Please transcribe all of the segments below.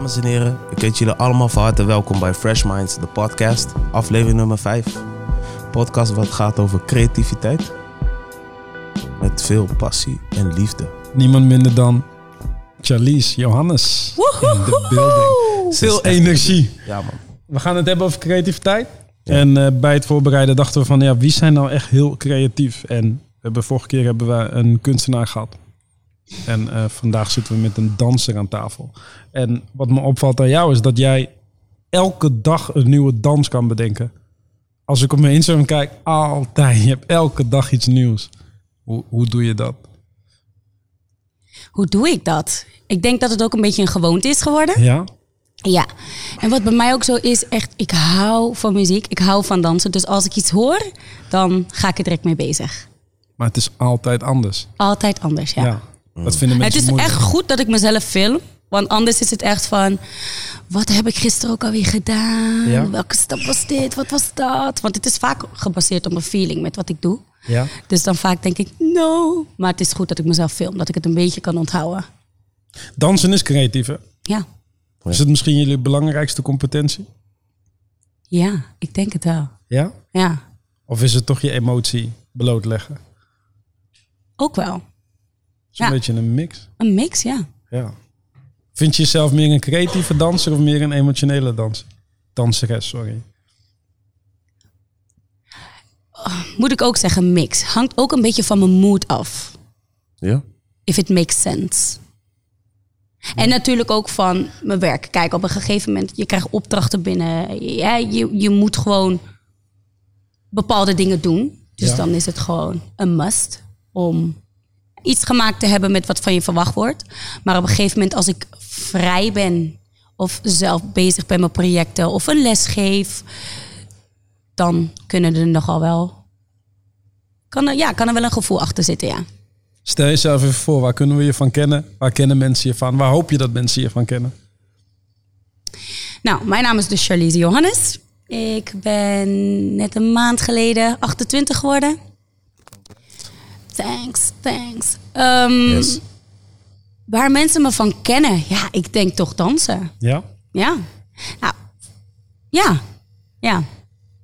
Dames en heren, ik heet jullie allemaal van harte welkom bij Fresh Minds, de podcast, aflevering nummer 5. Podcast wat gaat over creativiteit. Met veel passie en liefde. Niemand minder dan Charlize Johannes in de building. Veel energie. Ja man. We gaan het hebben over creativiteit. En eh, bij het voorbereiden dachten we van, ja, wie zijn nou echt heel creatief? En we hebben, vorige keer hebben we een kunstenaar gehad. En eh, vandaag zitten we met een danser aan tafel. En wat me opvalt aan jou is dat jij elke dag een nieuwe dans kan bedenken. Als ik op mijn Instagram kijk, altijd. Je hebt elke dag iets nieuws. Hoe, hoe doe je dat? Hoe doe ik dat? Ik denk dat het ook een beetje een gewoonte is geworden. Ja? Ja. En wat bij mij ook zo is, echt, ik hou van muziek. Ik hou van dansen. Dus als ik iets hoor, dan ga ik er direct mee bezig. Maar het is altijd anders. Altijd anders, ja. Ja. Dat vinden Het is moeilijk. echt goed dat ik mezelf film. Want anders is het echt van... Wat heb ik gisteren ook alweer gedaan? Ja. Welke stap was dit? Wat was dat? Want het is vaak gebaseerd op een feeling met wat ik doe. Ja. Dus dan vaak denk ik, no. Maar het is goed dat ik mezelf film. Dat ik het een beetje kan onthouden. Dansen is creatief, hè? Ja, Is het misschien jullie belangrijkste competentie? ja ik denk het wel. Ja? Ja, Of is het toch je emotie blootleggen? ook wel. Het is een Ja. beetje een mix. Een mix, ja. Ja. Vind je jezelf meer een creatieve danser of meer een emotionele danser? Danseres, sorry. Moet ik ook zeggen, mix. Hangt ook een beetje van mijn mood af. Ja? If it makes sense. En natuurlijk ook van mijn werk. Kijk, op een gegeven moment, je krijgt opdrachten binnen. Ja, je, je moet gewoon bepaalde dingen doen. Dus Ja. dan is het gewoon een must om iets gemaakt te hebben met wat van je verwacht wordt. Maar op een gegeven moment, als ik vrij ben of zelf bezig ben met projecten of een les geef, dan kunnen er nogal wel. Kan er, ja, kan er wel een gevoel achter zitten, ja. Stel jezelf even voor, waar kunnen we je van kennen? Waar kennen mensen je van? Waar hoop je dat mensen je van kennen? Nou, mijn naam is dus Charlize Johannes. Ik ben net een maand geleden 28 geworden. Thanks, thanks. Ehm, Yes. Waar mensen me van kennen? Ja, ik denk toch dansen. Ja? Ja. Nou, ja. Ja.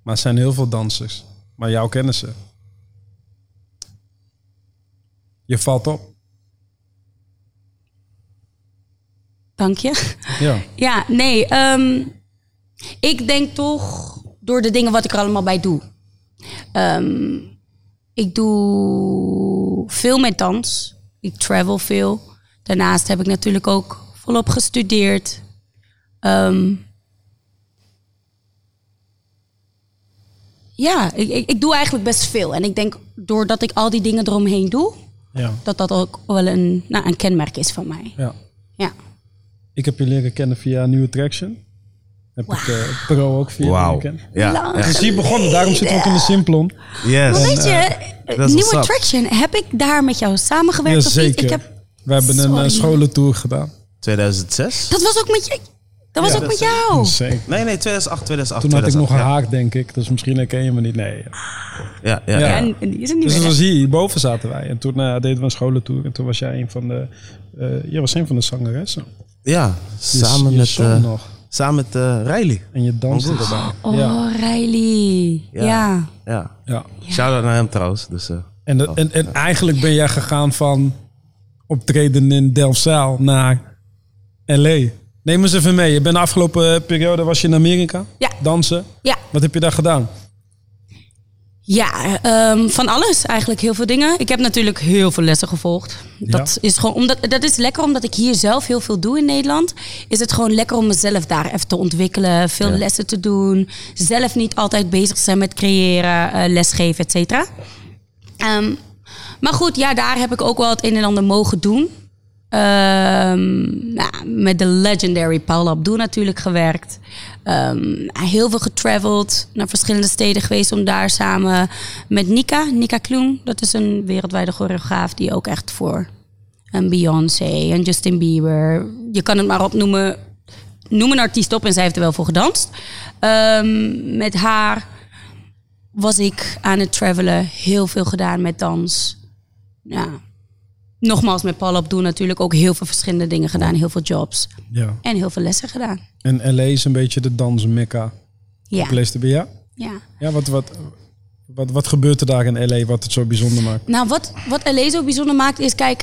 Maar er zijn heel veel dansers. Maar jou kennen ze. Je valt op. Dank je. Ja. Ja, nee. ehm, ik denk toch door de dingen wat ik er allemaal bij doe. Ehm, ik doe veel met dans. Ik travel veel. Daarnaast heb ik natuurlijk ook volop gestudeerd. Ehm, ja, ik, ik, ik doe eigenlijk best veel. En ik denk doordat ik al die dingen eromheen doe, Ja. dat dat ook wel een, nou, een kenmerk is van mij. ja. Ja. Ik heb je leren kennen via New Attraction. Heb ik eh, Pro ook via kennen. Ja. Lang. Het hier begonnen, daarom zitten we ook in de Simplon. Yes. Weet je, eh, up. Attraction, heb ik daar met jou samengewerkt of niet? Ik heb, We hebben een eh, Sorry. scholentour gedaan. 2006? dat was ook met, je, dat was Ja, ook dat met jou. Zeker. Nee, nee, 2008, 2008. Toen had ik nog 2008, een haak, denk ik. Dus misschien herken je me niet. Nee. ja. Ja, ja, ja. Ja. ja. En, en die is er niet Dus meer. was hier, hierboven zaten wij. En toen eh, deden we een scholentour. En toen was jij een van de... eh jij was een van de zangeressen. Ja, Je- samen je met, zong eh, nog. Samen met eh, Riley. En je erbij. Oh, Ja. Riley. Ja. Ja. Ja. ja. Shout-out naar hem trouwens. Dus, eh, En, en, en eigenlijk ben jij gegaan van optreden in Delfzijl naar L.A. Neem eens even mee. Je bent de afgelopen periode was je in Amerika. Ja. Dansen. Ja. Wat heb je daar gedaan? Ja, ehm, van alles eigenlijk heel veel dingen. Ik heb natuurlijk heel veel lessen gevolgd. Dat is gewoon omdat dat is lekker omdat ik hier zelf heel veel doe in Nederland. Is het gewoon lekker om mezelf daar even te ontwikkelen, veel Ja. lessen te doen, zelf niet altijd bezig zijn met creëren, eh, lesgeven, et cetera. Ehm, maar goed, ja, daar heb ik ook wel het een en ander mogen doen. Ehm, nou, met de legendary Paula Abdul natuurlijk gewerkt. Ehm, heel veel getraveld, naar verschillende steden geweest om daar samen met Nika, Nika Kloen, dat is een wereldwijde choreograaf die ook echt voor een Beyoncé en Justin Bieber, je kan het maar opnoemen, noem een artiest op en zij heeft er wel voor gedanst. Ehm, met haar was ik aan het travelen, heel veel gedaan met dans. Nogmaals, met Paul op doen natuurlijk ook heel veel verschillende dingen gedaan. Heel veel jobs Ja. en heel veel lessen gedaan. En LA is een beetje de dansmekka. Ja, Leest bij jou? ja. Ja, wat, wat, wat, wat gebeurt er daar in LA wat het zo bijzonder maakt? Nou, wat, wat LA zo bijzonder maakt is, kijk,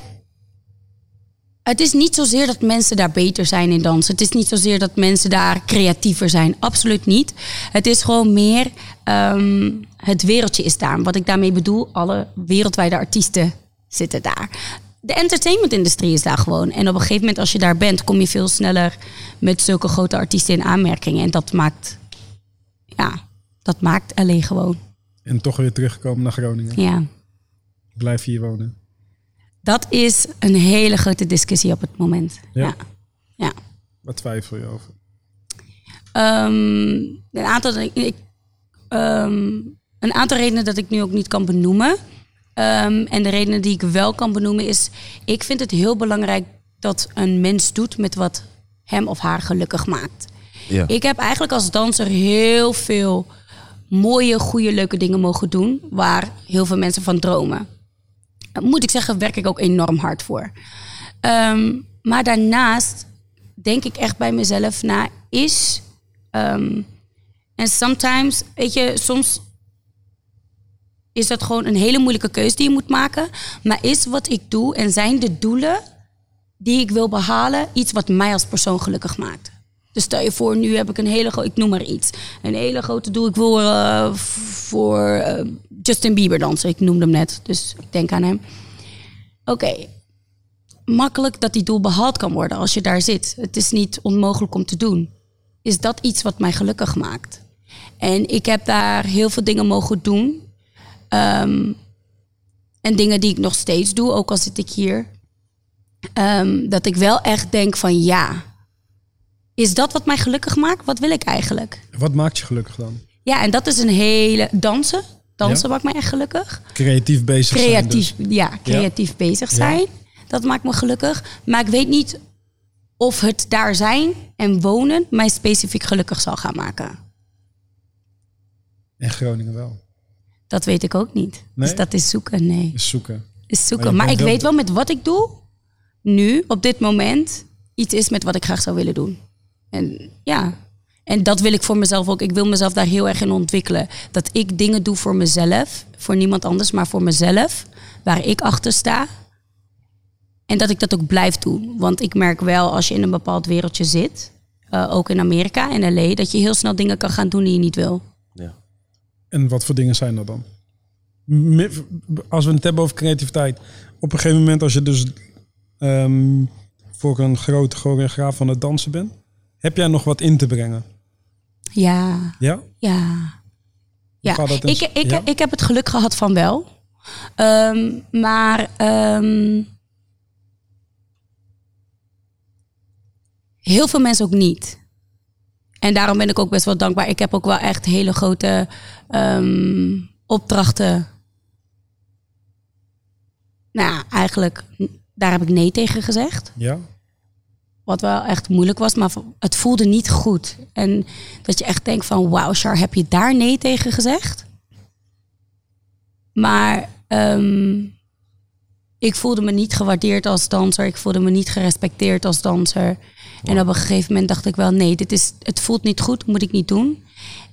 het is niet zozeer dat mensen daar beter zijn in dansen. Het is niet zozeer dat mensen daar creatiever zijn. Absoluut niet. Het is gewoon meer, ehm, het wereldje is daar. Wat ik daarmee bedoel, alle wereldwijde artiesten zitten daar. De entertainmentindustrie is daar gewoon. En op een gegeven moment als je daar bent, kom je veel sneller met zulke grote artiesten in aanmerking. En dat maakt, ja, dat maakt LA gewoon. En toch weer terugkomen naar Groningen. Ja. Blijf hier wonen. Dat is een hele grote discussie op het moment. Ja? Ja. ja. Wat twijfel je over? Ehm, een, aantal, ik, ehm, een aantal redenen dat ik nu ook niet kan benoemen. Ehm, en de redenen die ik wel kan benoemen is... ik vind het heel belangrijk dat een mens doet met wat hem of haar gelukkig maakt. Ja. Ik heb eigenlijk als danser heel veel mooie, goede, leuke dingen mogen doen... waar heel veel mensen van dromen. Moet ik zeggen, werk ik ook enorm hard voor. Ehm, maar daarnaast denk ik echt bij mezelf na, is... ehm, en sometimes, weet je, soms is dat gewoon een hele moeilijke keuze die je moet maken. Maar is wat ik doe en zijn de doelen die ik wil behalen iets wat mij als persoon gelukkig maakt? Dus stel je voor, nu heb ik een hele grote, ik noem maar iets, een hele grote doel. Ik wil eh, voor eh, Justin Bieber dansen. Ik noemde hem net, dus ik denk aan hem. Oké, makkelijk dat die doel behaald kan worden als je daar zit. Het is niet onmogelijk om te doen. Is dat iets wat mij gelukkig maakt? En ik heb daar heel veel dingen mogen doen. Ehm, en dingen die ik nog steeds doe, ook al zit ik hier. Ehm, dat ik wel echt denk van ja, is dat wat mij gelukkig maakt? Wat wil ik eigenlijk? Wat maakt je gelukkig dan? Ja, en dat is een hele dansen. Dansen maakt mij echt gelukkig. Creatief bezig zijn. Creatief, dus. ja, creatief bezig Ja. zijn. Dat maakt me gelukkig. Maar ik weet niet of het daar zijn en wonen mij specifiek gelukkig zal gaan maken. In Groningen wel. Dat weet ik ook niet. Nee? Dus dat is zoeken, nee. Is zoeken. Is Maar zoeken. Maar, ik wel- weet wel met wat ik doe, nu, op dit moment, iets is met wat ik graag zou willen doen. En ja, en dat wil ik voor mezelf ook. Ik wil mezelf daar heel erg in ontwikkelen. Dat ik dingen doe voor mezelf, voor niemand anders, maar voor mezelf, waar ik achter sta. En dat ik dat ook blijf doen. Want ik merk wel, als je in een bepaald wereldje zit, eh, ook in Amerika en LA, dat je heel snel dingen kan gaan doen die je niet wil. En wat voor dingen zijn dat dan? Als we het hebben over creativiteit. Op een gegeven moment als je dus ehm, voor een grote choreograaf van het dansen bent. Heb jij nog wat in te brengen? Ja. Ja? Ja. Ja, ik, ik, ja? ik heb het geluk gehad van wel. Ehm, maar ehm, heel veel mensen ook niet. En daarom ben ik ook best wel dankbaar. Ik heb ook wel echt hele grote ehm, opdrachten. Nou, ja, eigenlijk, daar heb ik nee tegen gezegd. Ja? Wat wel echt moeilijk was, maar het voelde niet goed. En dat je echt denkt van, wauw, Char, heb je daar nee tegen gezegd? Maar ehm, ik voelde me niet gewaardeerd als danser. Ik voelde me niet gerespecteerd als danser. En op een gegeven moment dacht ik wel, nee, dit is, het voelt niet goed, moet ik niet doen.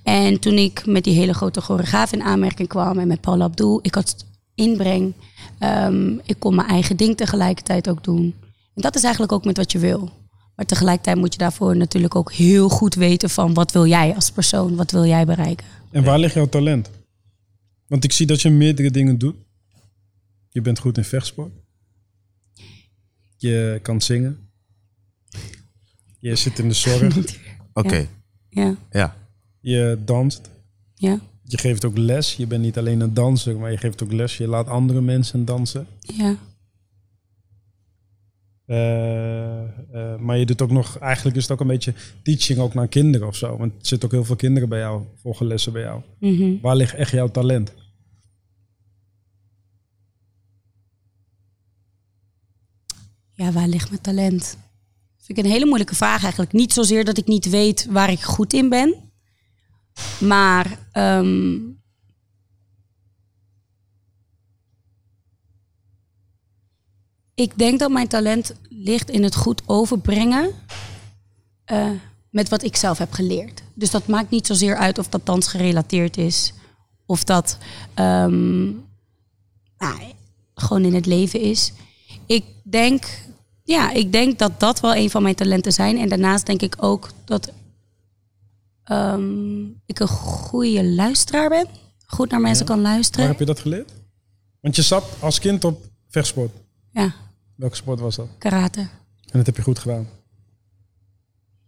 En toen ik met die hele grote choreograaf in aanmerking kwam en met Paul Abdul, ik had inbreng. Ehm, ik kon mijn eigen ding tegelijkertijd ook doen. En dat is eigenlijk ook met wat je wil. Maar tegelijkertijd moet je daarvoor natuurlijk ook heel goed weten van wat wil jij als persoon, wat wil jij bereiken. En waar ligt jouw talent? Want ik zie dat je meerdere dingen doet. Je bent goed in vechtsport. Je kan zingen. Je zit in de zorg. Oké, Ja, ja. Je danst. ja, Je geeft ook les. Je bent niet alleen een danser, maar je geeft ook les. Je laat andere mensen dansen. ja. Eh, eh, maar je doet ook nog, eigenlijk is het ook een beetje teaching ook naar kinderen of zo. Want er zitten ook heel veel kinderen bij jou, volgen lessen bij jou. Mhm. Waar ligt echt jouw talent? Ja, waar ligt mijn talent? Ik een hele moeilijke vraag eigenlijk. Niet zozeer dat ik niet weet waar ik goed in ben. Maar ehm, ik denk dat mijn talent ligt in het goed overbrengen eh, met wat ik zelf heb geleerd. Dus dat maakt niet zozeer uit of dat dans gerelateerd is. Of dat ehm, nou, gewoon in het leven is. Ik denk, ja, ik denk dat dat wel een van mijn talenten zijn. En daarnaast denk ik ook dat ehm, ik een goede luisteraar ben. Goed naar mensen kan Waar luisteren. heb je dat geleerd? Want je zat als kind op vechtsport. Ja, Welke sport was dat? karate. En dat heb je goed gedaan.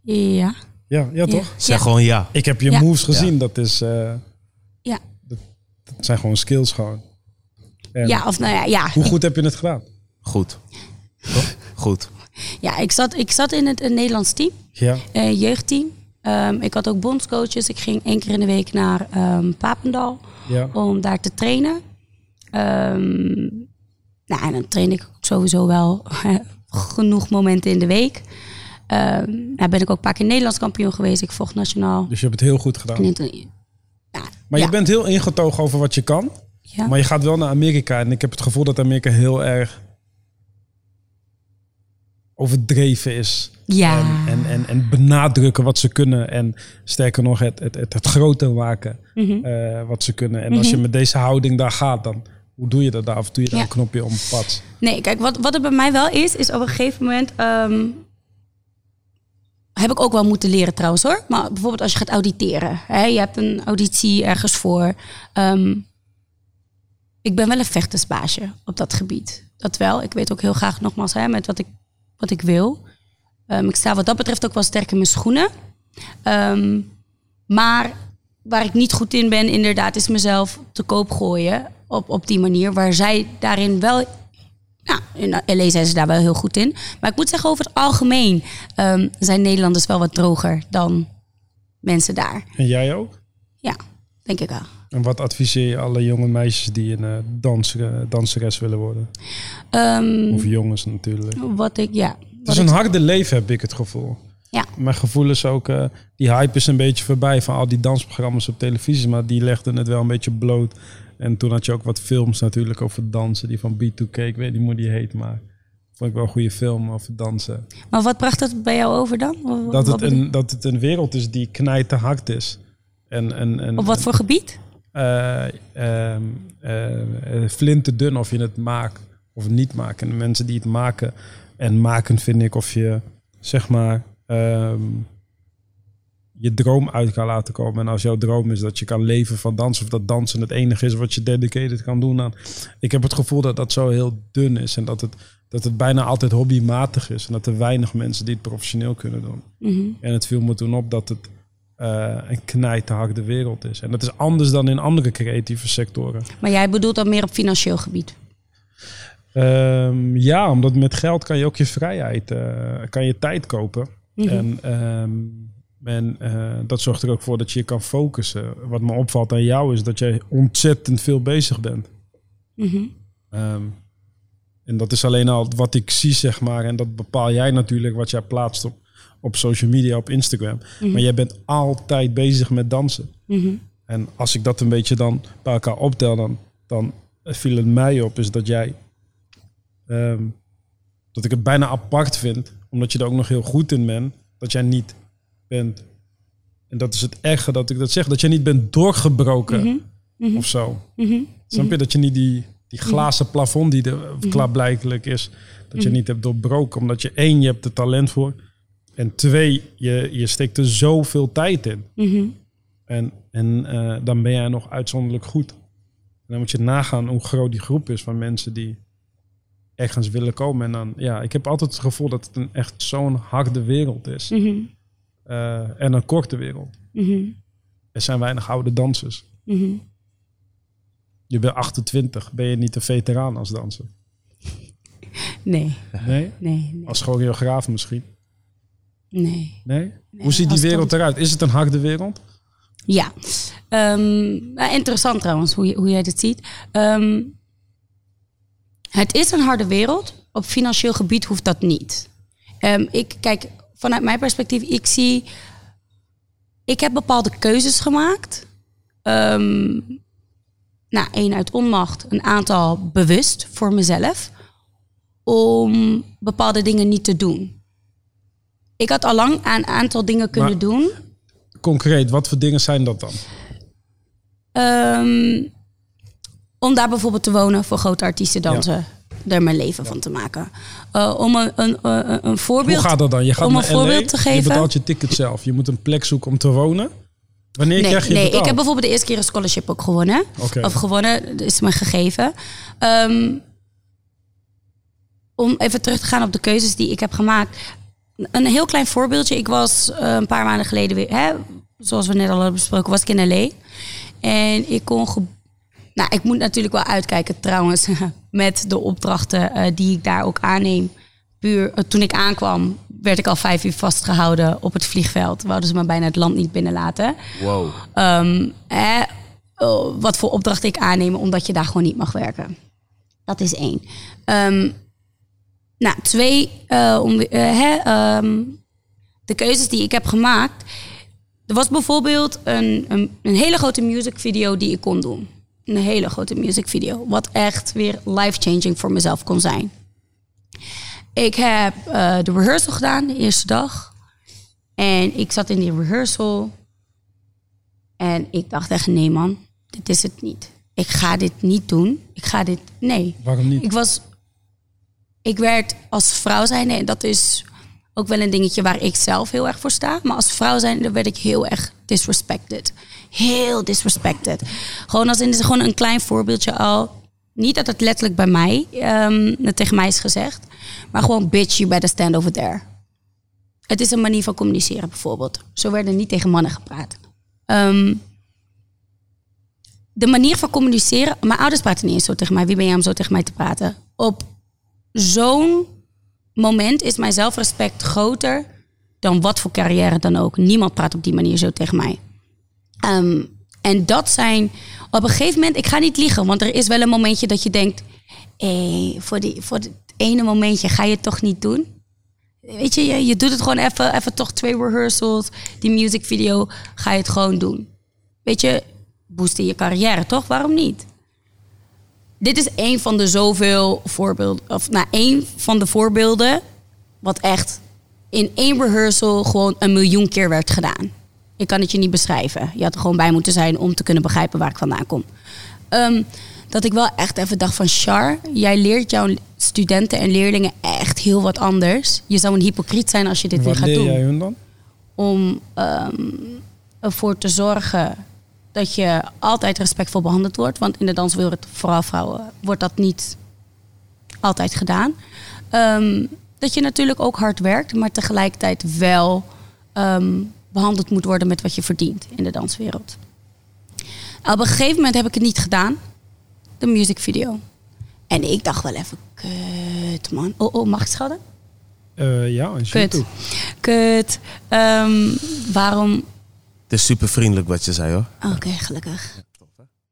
Ja. Ja, ja toch? Zeg Ja. gewoon ja. Ik heb je Ja. moves gezien. Dat, is, eh, Ja. dat zijn gewoon skills gewoon. En ja, of nou ja, ja. Hoe goed heb je het gedaan? Goed. Toch? Goed. Ja, ik zat, ik zat in het een Nederlands team, Ja. een jeugdteam. Ehm, ik had ook bondscoaches. Ik ging één keer in de week naar ehm, Papendal Ja. om daar te trainen. Ehm, nou, en dan train ik sowieso wel genoeg momenten in de week. Ehm nou ben ik ook een paar keer Nederlands kampioen geweest. Ik vocht nationaal. Dus je hebt het heel goed gedaan. In- ja, Maar ja, je bent heel ingetogen over wat je kan. ja. Maar je gaat wel naar Amerika. En ik heb het gevoel dat Amerika heel erg overdreven is. Ja. En, en, en, en benadrukken wat ze kunnen. En sterker nog, het, het, het, het groter maken Mhm. eh, wat ze kunnen. En als je met deze houding daar gaat, dan hoe doe je dat daar? Of doe je daar Ja. een knopje om pad? Nee, kijk, wat, wat er bij mij wel is, is op een gegeven moment. ehm, heb ik ook wel moeten leren trouwens hoor. Maar bijvoorbeeld als je gaat auditeren. Hè, je hebt een auditie ergens voor. ehm, ik ben wel een vechtersbaasje op dat gebied. Dat wel. Ik weet ook heel graag nogmaals hè, met wat ik, wat ik wil. Ehm, ik sta wat dat betreft ook wel sterk in mijn schoenen. Ehm, maar waar ik niet goed in ben, inderdaad, is mezelf te koop gooien. Op, op die manier. Waar zij daarin wel. Nou, in LA zijn ze daar wel heel goed in. Maar ik moet zeggen, over het algemeen ehm, zijn Nederlanders wel wat droger dan mensen daar. En jij ook? Ja, denk ik wel. En wat adviseer je alle jonge meisjes die een eh, danser, danseres willen worden? Ehm, Of jongens natuurlijk. wat ik, ja. Het is een harde leven, heb ik het gevoel. Ja. Mijn gevoel is ook, eh, die hype is een beetje voorbij van al die dansprogramma's op televisie, maar die legden het wel een beetje bloot. En toen had je ook wat films natuurlijk over dansen, die van B2K, ik weet niet hoe die heet, maar vond ik wel een goede film over dansen. Maar wat bracht het bij jou over dan? Wat- Dat het, een, dat het een wereld is die knijt hard is. En, en, en, Op wat voor gebied? Eh, ehm, eh, eh, flinterdun of je het maakt of niet maakt. En de mensen die het maken en maken vind ik of je zeg maar ehm, je droom uit kan laten komen. En als jouw droom is dat je kan leven van dansen of dat dansen het enige is wat je dedicated kan doen aan. Ik heb het gevoel dat dat zo heel dun is en dat het, dat het bijna altijd hobbymatig is. En dat er weinig mensen die het professioneel kunnen doen. Mhm. En het viel me toen op dat het eh, een knijterharde wereld is. En dat is anders dan in andere creatieve sectoren. Maar jij bedoelt dan meer op financieel gebied? Ehm, ja, omdat met geld kan je ook je vrijheid, eh, kan je tijd kopen. Mhm. En, ehm, en eh, dat zorgt er ook voor dat je je kan focussen. Wat me opvalt aan jou is dat jij ontzettend veel bezig bent. Mhm. Ehm, en dat is alleen al wat ik zie, zeg maar. En dat bepaal jij natuurlijk wat jij plaatst op, op social media, op Instagram. Maar jij bent altijd bezig met dansen. Mhm. En als ik dat een beetje dan bij elkaar optel, dan, dan viel het mij op, is dat jij. ehm, dat ik het bijna apart vind, omdat je er ook nog heel goed in bent, dat jij niet bent. En dat is het erge dat ik dat zeg, dat jij niet bent doorgebroken of zo. Mhm. Snap je dat je niet die, die glazen plafond die er klaarblijkelijk is, dat je niet hebt doorbroken, omdat je één, je hebt er talent voor. En twee, je, je steekt er zoveel tijd in. Mhm. En, en eh, dan ben jij nog uitzonderlijk goed. En dan moet je nagaan hoe groot die groep is van mensen die ergens willen komen. En dan, ja, ik heb altijd het gevoel dat het een echt zo'n harde wereld is. Mhm. Eh, en een korte wereld. Mhm. Er zijn weinig oude dansers. Je bent 28, ben je niet een veteraan als danser? Nee, Nee? nee, nee. Als choreograaf misschien? Nee. Nee? Hoe ziet die wereld eruit? Is het een harde wereld? Ja, Ehm, interessant trouwens hoe, je, hoe jij dit ziet. Ehm, het is een harde wereld. Op financieel gebied hoeft dat niet. Ehm, ik kijk vanuit mijn perspectief, ik zie. Ik heb bepaalde keuzes gemaakt. Ehm, nou, één uit onmacht, een aantal bewust voor mezelf. om bepaalde dingen niet te doen. Ik had al lang een aantal dingen kunnen Maar- doen. Concreet, wat voor dingen zijn dat dan? Ehm, om daar bijvoorbeeld te wonen voor grote artiesten dansen. Er mijn leven van te maken. Eh, om een, een, een, een voorbeeld. Hoe gaat dat dan? Je gaat om een voorbeeld LA, te Je geven. betaalt je ticket zelf. Je moet een plek zoeken om te wonen. Wanneer Nee, krijg je nee het ik heb betaald? bijvoorbeeld de eerste keer een scholarship ook gewonnen. Of gewonnen, dat is me gegeven. Ehm, om even terug te gaan op de keuzes die ik heb gemaakt. Een heel klein voorbeeldje. Ik was eh, een paar maanden geleden weer, hè, zoals we net al hebben besproken, was ik in LA. En ik kon. nou, ik moet natuurlijk wel uitkijken trouwens met de opdrachten eh, die ik daar ook aanneem. Puur eh, toen ik aankwam, werd ik al vijf uur vastgehouden op het vliegveld. Wouden ze me bijna het land niet binnenlaten. Wow. Ehm, hè, oh, wat voor opdrachten ik aanneem, omdat je daar gewoon niet mag werken. Dat is één. Ehm, nou, twee, eh, om, eh, hè, ehm, de keuzes die ik heb gemaakt. Er was bijvoorbeeld een, een, een hele grote music video die ik kon doen. Een hele grote music video. Wat echt weer life-changing voor mezelf kon zijn. Ik heb eh, de rehearsal gedaan, de eerste dag. En ik zat in die rehearsal. En ik dacht echt, nee man, dit is het niet. Ik ga dit niet doen. Ik ga dit, nee. Waarom niet? Ik was, ik werd als vrouw zijn, en dat is ook wel een dingetje waar ik zelf heel erg voor sta. Maar als vrouw zijn, werd ik heel erg disrespected. Heel disrespected. Gewoon als in, gewoon een klein voorbeeldje al. Niet dat het letterlijk bij mij ehm, tegen mij is gezegd. Maar gewoon, bitch, you better stand over there. Het is een manier van communiceren bijvoorbeeld. Zo werden niet tegen mannen gepraat. Ehm, de manier van communiceren. Mijn ouders praten niet eens zo tegen mij. Wie ben jij om zo tegen mij te praten? Op zo'n moment is mijn zelfrespect groter dan wat voor carrière dan ook. Niemand praat op die manier zo tegen mij. Ehm, en dat zijn op een gegeven moment, ik ga niet liegen, want er is wel een momentje dat je denkt: hé, voor, die, voor het ene momentje ga je het toch niet doen. Weet je, je, je doet het gewoon even, even toch twee rehearsals, die music video, ga je het gewoon doen. Weet je, boosten je carrière, toch? Waarom niet? Dit is een van de zoveel voorbeelden, of nou, één van de voorbeelden, wat echt in één rehearsal gewoon een miljoen keer werd gedaan. Ik kan het je niet beschrijven. Je had er gewoon bij moeten zijn om te kunnen begrijpen waar ik vandaan kom. Ehm, dat ik wel echt even dacht van Char, jij leert jouw studenten en leerlingen echt heel wat anders. Je zou een hypocriet zijn als je dit weer Wat gaat leer doen jij hun dan? om ehm, ervoor te zorgen dat je altijd respectvol behandeld wordt. Want in de danswereld, vooral vrouwen, wordt dat niet altijd gedaan. Ehm, dat je natuurlijk ook hard werkt, maar tegelijkertijd wel ehm, behandeld moet worden met wat je verdient in de danswereld. Op een gegeven moment heb ik het niet gedaan, de music video. En ik dacht wel even, kut man. Oh, oh mag ik schelden? Eh, ja, en Kut. Kut. Ehm, waarom? Het is super vriendelijk wat je zei hoor. Oké, gelukkig.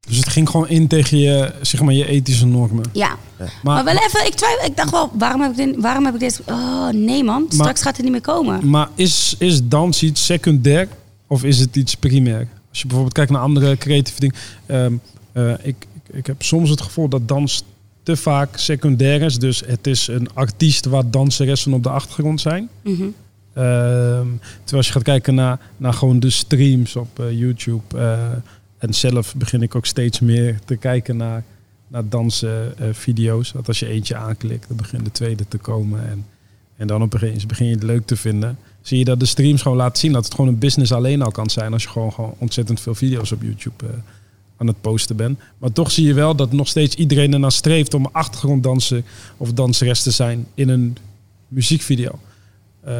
Dus het ging gewoon in tegen je, zeg maar, je ethische normen. Ja. Maar, Maar wel even, ik twijfel. Ik dacht wel, waarom heb ik dit? Waarom heb ik dit? Oh nee man, straks gaat het niet meer komen. maar is, is dans iets secundair of is het iets primair? Als je bijvoorbeeld kijkt naar andere creatieve dingen. Ehm, eh, ik, ik, ik heb soms het gevoel dat dans te vaak secundair is. Dus het is een artiest waar danseressen op de achtergrond zijn. Mhm. Terwijl als je gaat kijken naar, naar gewoon de streams op eh, YouTube. eh, en zelf begin ik ook steeds meer te kijken naar, naar dansvideo's. dat als je eentje aanklikt, dan begint de tweede te komen. En, en dan op een gegeven moment begin je het leuk te vinden. Zie je dat de streams gewoon laten zien dat het gewoon een business alleen al kan zijn. Als je gewoon, gewoon ontzettend veel video's op YouTube eh, aan het posten bent. Maar toch zie je wel dat nog steeds iedereen ernaar streeft om achtergronddanser of danseres te zijn in een muziekvideo. Eh,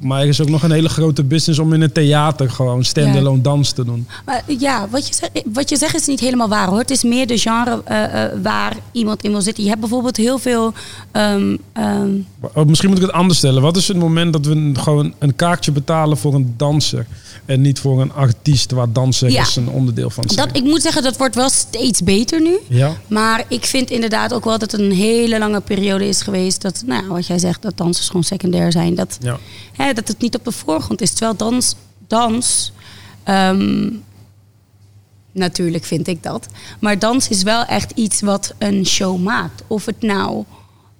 maar er is ook nog een hele grote business om in een theater gewoon standalone dans te doen. Maar ja, wat je, zegt, wat je zegt is niet helemaal waar hoor. Het is meer de genre eh, eh, waar iemand in wil zitten. Je hebt bijvoorbeeld heel veel. ehm, ehm, Oh, misschien moet ik het anders stellen. Wat is het moment dat we gewoon een kaartje betalen voor een danser en niet voor een artiest waar dansen Ja. is een onderdeel van zijn? dat, ik moet zeggen, dat wordt wel steeds beter nu. Ja. Maar ik vind inderdaad ook wel dat het een hele lange periode is geweest. Dat, nou, wat jij zegt, dat dansers gewoon secundair zijn. Dat, Ja. hè, dat het niet op de voorgrond is. Terwijl dans, dans ehm, natuurlijk vind ik dat. Maar dans is wel echt iets wat een show maakt. Of het nou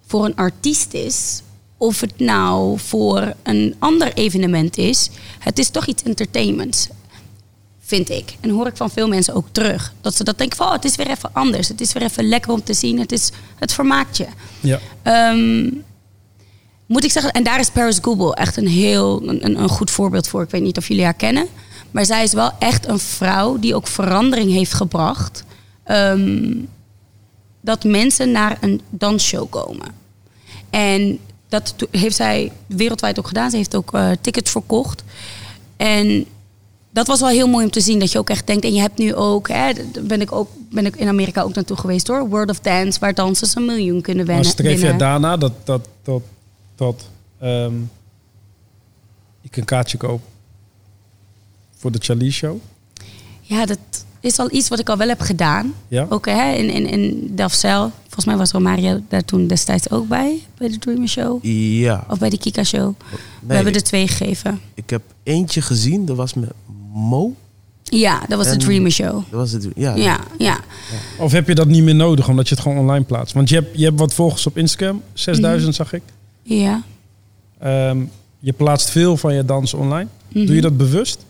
voor een artiest is, of het nou voor een ander evenement is, het is toch iets entertainments. Vind ik. En hoor ik van veel mensen ook terug. Dat ze dat denken van, oh, het is weer even anders. Het is weer even lekker om te zien. Het, is, het vermaakt je. Ja. Ehm, moet ik zeggen, en daar is Paris Goebel echt een heel een, een goed voorbeeld voor. Ik weet niet of jullie haar kennen. Maar zij is wel echt een vrouw die ook verandering heeft gebracht. Ehm, dat mensen naar een dansshow komen. En dat heeft zij wereldwijd ook gedaan. Ze heeft ook eh, tickets verkocht. En dat was wel heel mooi om te zien. Dat je ook echt denkt. En je hebt nu ook. Hè, ben, ik ook ben ik in Amerika ook naartoe geweest hoor. World of Dance. Waar dansers een miljoen kunnen Maar winnen. streef winnen. daarna dat, dat, dat, dat ehm, ik een kaartje koop voor de Charlie Show? Ja, dat is al iets wat ik al wel heb gedaan. Ja? Ook hè, in, in, in Delfzijl. Volgens mij was Romario daar toen destijds ook bij. Bij de Dreamer Show. Ja. Of bij de Kika Show. We hebben er twee gegeven. Ik heb eentje gezien, dat was met Mo. Ja, dat was En- de Dreamer Show. Dat was het. Ja. Ja, ja. Of heb je dat niet meer nodig omdat je het gewoon online plaatst? Want je hebt, je hebt wat volgers op Instagram, 6000 Mhm. zag ik. Ja. Ehm, je plaatst veel van je dans online. Mhm. Doe je dat bewust?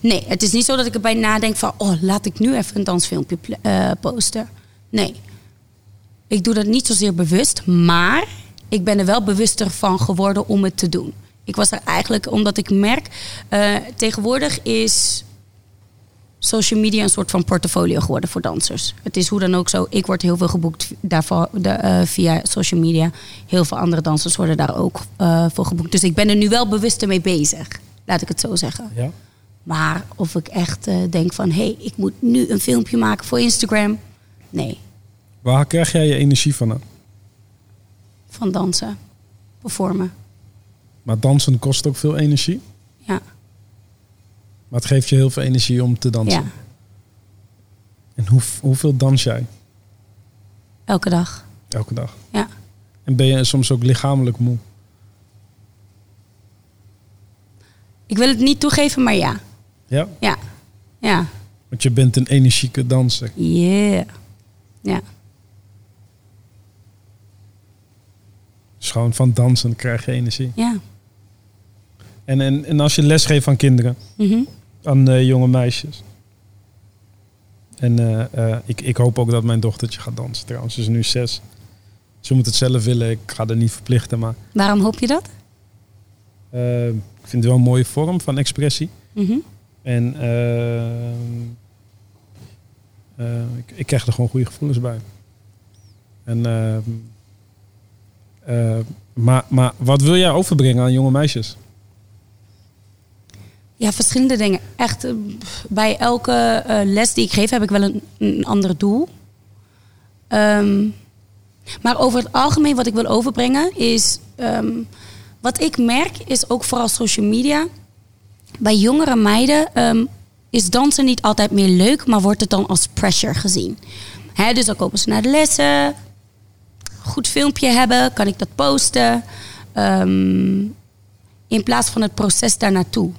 Nee, het is niet zo dat ik erbij nadenk van... oh, laat ik nu even een dansfilmpje eh, posten. Nee. Ik doe dat niet zozeer bewust, maar ik ben er wel bewuster van geworden om het te doen. Ik was er eigenlijk omdat ik merk... eh, tegenwoordig is social media een soort van portfolio geworden voor dansers. Het is hoe dan ook zo. Ik word heel veel geboekt daarvoor, eh, via social media. Heel veel andere dansers worden daar ook voor geboekt. Dus ik ben er nu wel bewuster mee bezig. Laat ik het zo zeggen. Ja. Maar of ik echt eh, denk van... hé, hey, ik moet nu een filmpje maken voor Instagram. Nee, Waar krijg jij je energie van? van dansen. Performen. Maar dansen kost ook veel energie. Ja, Maar het geeft je heel veel energie om te dansen. ja. En hoe, hoeveel dans jij elke dag. elke dag? Ja. En ben je soms ook lichamelijk moe? Ik wil het niet toegeven, maar ja. Ja? Ja, ja. Want je bent een energieke danser. Yeah. Ja, Dus gewoon van dansen krijg je energie. ja. En, en, en als je lesgeeft aan kinderen, Mhm. aan eh, jonge meisjes. En eh, eh, ik, ik hoop ook dat mijn dochtertje gaat dansen trouwens. Ze is nu zes. Ze moet het zelf willen. Ik ga er niet verplichten. Maar Waarom hoop je dat? ik vind het wel een mooie vorm van expressie. Mhm. En eh, eh, ik, ik krijg er gewoon goede gevoelens bij. En, eh, eh, maar, maar wat wil jij overbrengen aan jonge meisjes? Ja, verschillende dingen. Echt, eh, bij elke eh, les die ik geef heb ik wel een, ander doel. Ehm, maar over het algemeen wat ik wil overbrengen is... ehm, wat ik merk is ook vooral social media. Bij jongere meiden ehm, is dansen niet altijd meer leuk... maar wordt het dan als pressure gezien. Dus dan komen ze naar de lessen. Goed filmpje hebben, kan ik dat posten? Ehm, in plaats van het proces daar naartoe.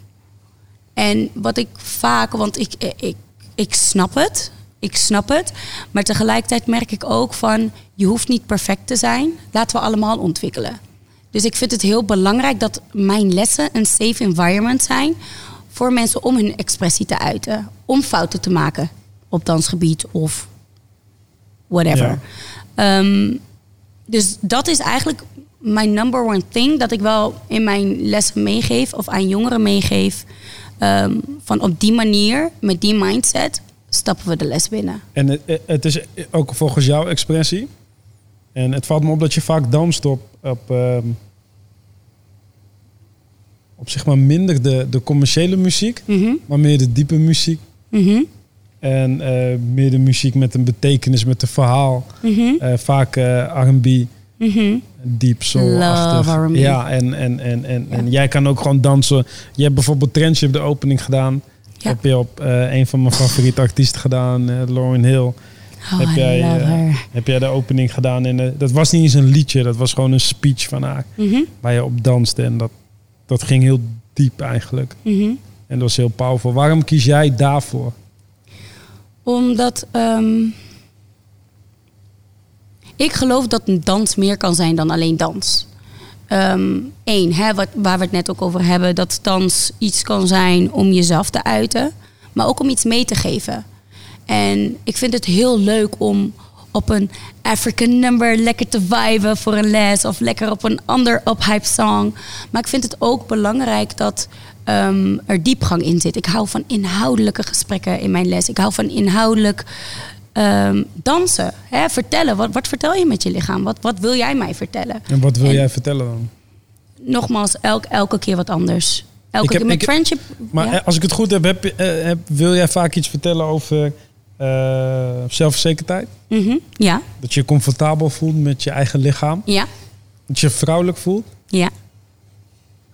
En wat ik vaak, want ik, ik, ik snap het. Ik snap het. Maar tegelijkertijd merk ik ook van, je hoeft niet perfect te zijn. Laten we allemaal ontwikkelen. Dus ik vind het heel belangrijk dat mijn lessen een safe environment zijn voor mensen om hun expressie te uiten. Om fouten te maken op dansgebied of whatever. Ehm, dus dat is eigenlijk mijn number one thing. Dat ik wel in mijn lessen meegeef of aan jongeren meegeef. Ehm, van op die manier, met die mindset, stappen we de les binnen. En het, het is ook volgens jouw expressie. En het valt me op dat je vaak danst op, op, ehm, op zeg maar minder de, de commerciële muziek, Mhm, maar meer de diepe muziek. mhm, En eh, meer de muziek met een betekenis, met een verhaal. mhm, Eh, vaak eh, R&B, deep R&B. Ja, en, en, en, en, en jij kan ook gewoon dansen. Je hebt bijvoorbeeld Trentje op de opening gedaan. Ja. Heb je op een van mijn favoriete artiesten gedaan, Lauren Hill. Oh, Heb jij. Heb jij de opening gedaan de, Dat was niet eens een liedje, dat was gewoon een speech van haar. Waar je op danste. En dat, dat ging heel diep eigenlijk. mhm. En dat was heel powerful. Waarom kies jij daarvoor? Omdat ehm, ik geloof dat een dans meer kan zijn dan alleen dans. Eén, hè, wat, waar we het net ook over hebben, dat dans iets kan zijn om jezelf te uiten, maar ook om iets mee te geven. En ik vind het heel leuk om op een African number lekker te viben voor een les of lekker op een ander uphype song. Maar ik vind het ook belangrijk dat ehm, er diepgang in zit. Ik hou van inhoudelijke gesprekken in mijn les. Ik hou van inhoudelijk ehm, dansen. Hè? Vertellen. Wat, wat vertel je met je lichaam? Wat, wat wil jij mij vertellen? En wat wil En- jij vertellen dan? Nogmaals, elk, elke keer wat anders. Elke Ik heb- keer met ik- friendship. Maar ja. eh, als ik het goed heb, eh, heb wil jij vaak iets vertellen over eh, zelfverzekerdheid? Mhm. ja, Dat je je comfortabel voelt met je eigen lichaam? ja, Dat je vrouwelijk voelt? ja,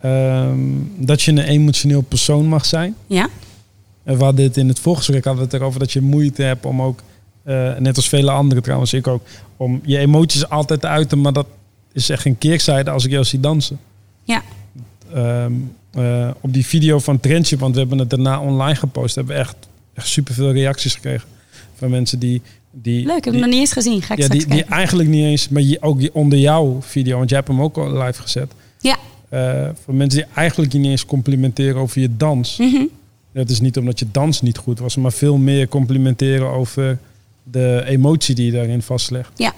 Ehm, dat je een emotioneel persoon mag zijn? ja. En we hadden het in het voorgesprek hadden we het erover dat je moeite hebt om ook, eh, net als vele anderen trouwens, ik ook, om je emoties altijd te uiten. Maar dat is echt een keerzijde als ik jou zie dansen. Ja. Ehm, eh, op die video van Trendje, want we hebben het daarna online gepost, hebben we echt, echt superveel reacties gekregen van mensen die... die Leuk, ik heb hem nog niet eens gezien. Ga ik ja, die, eigenlijk niet eens, maar je, ook onder jouw video, want jij hebt hem ook al live gezet. Ja. Eh, voor mensen die eigenlijk niet eens complimenteren over je dans. Mhm. Het is niet omdat je dans niet goed was, maar veel meer complimenteren over de emotie die je daarin vastlegt. Ja.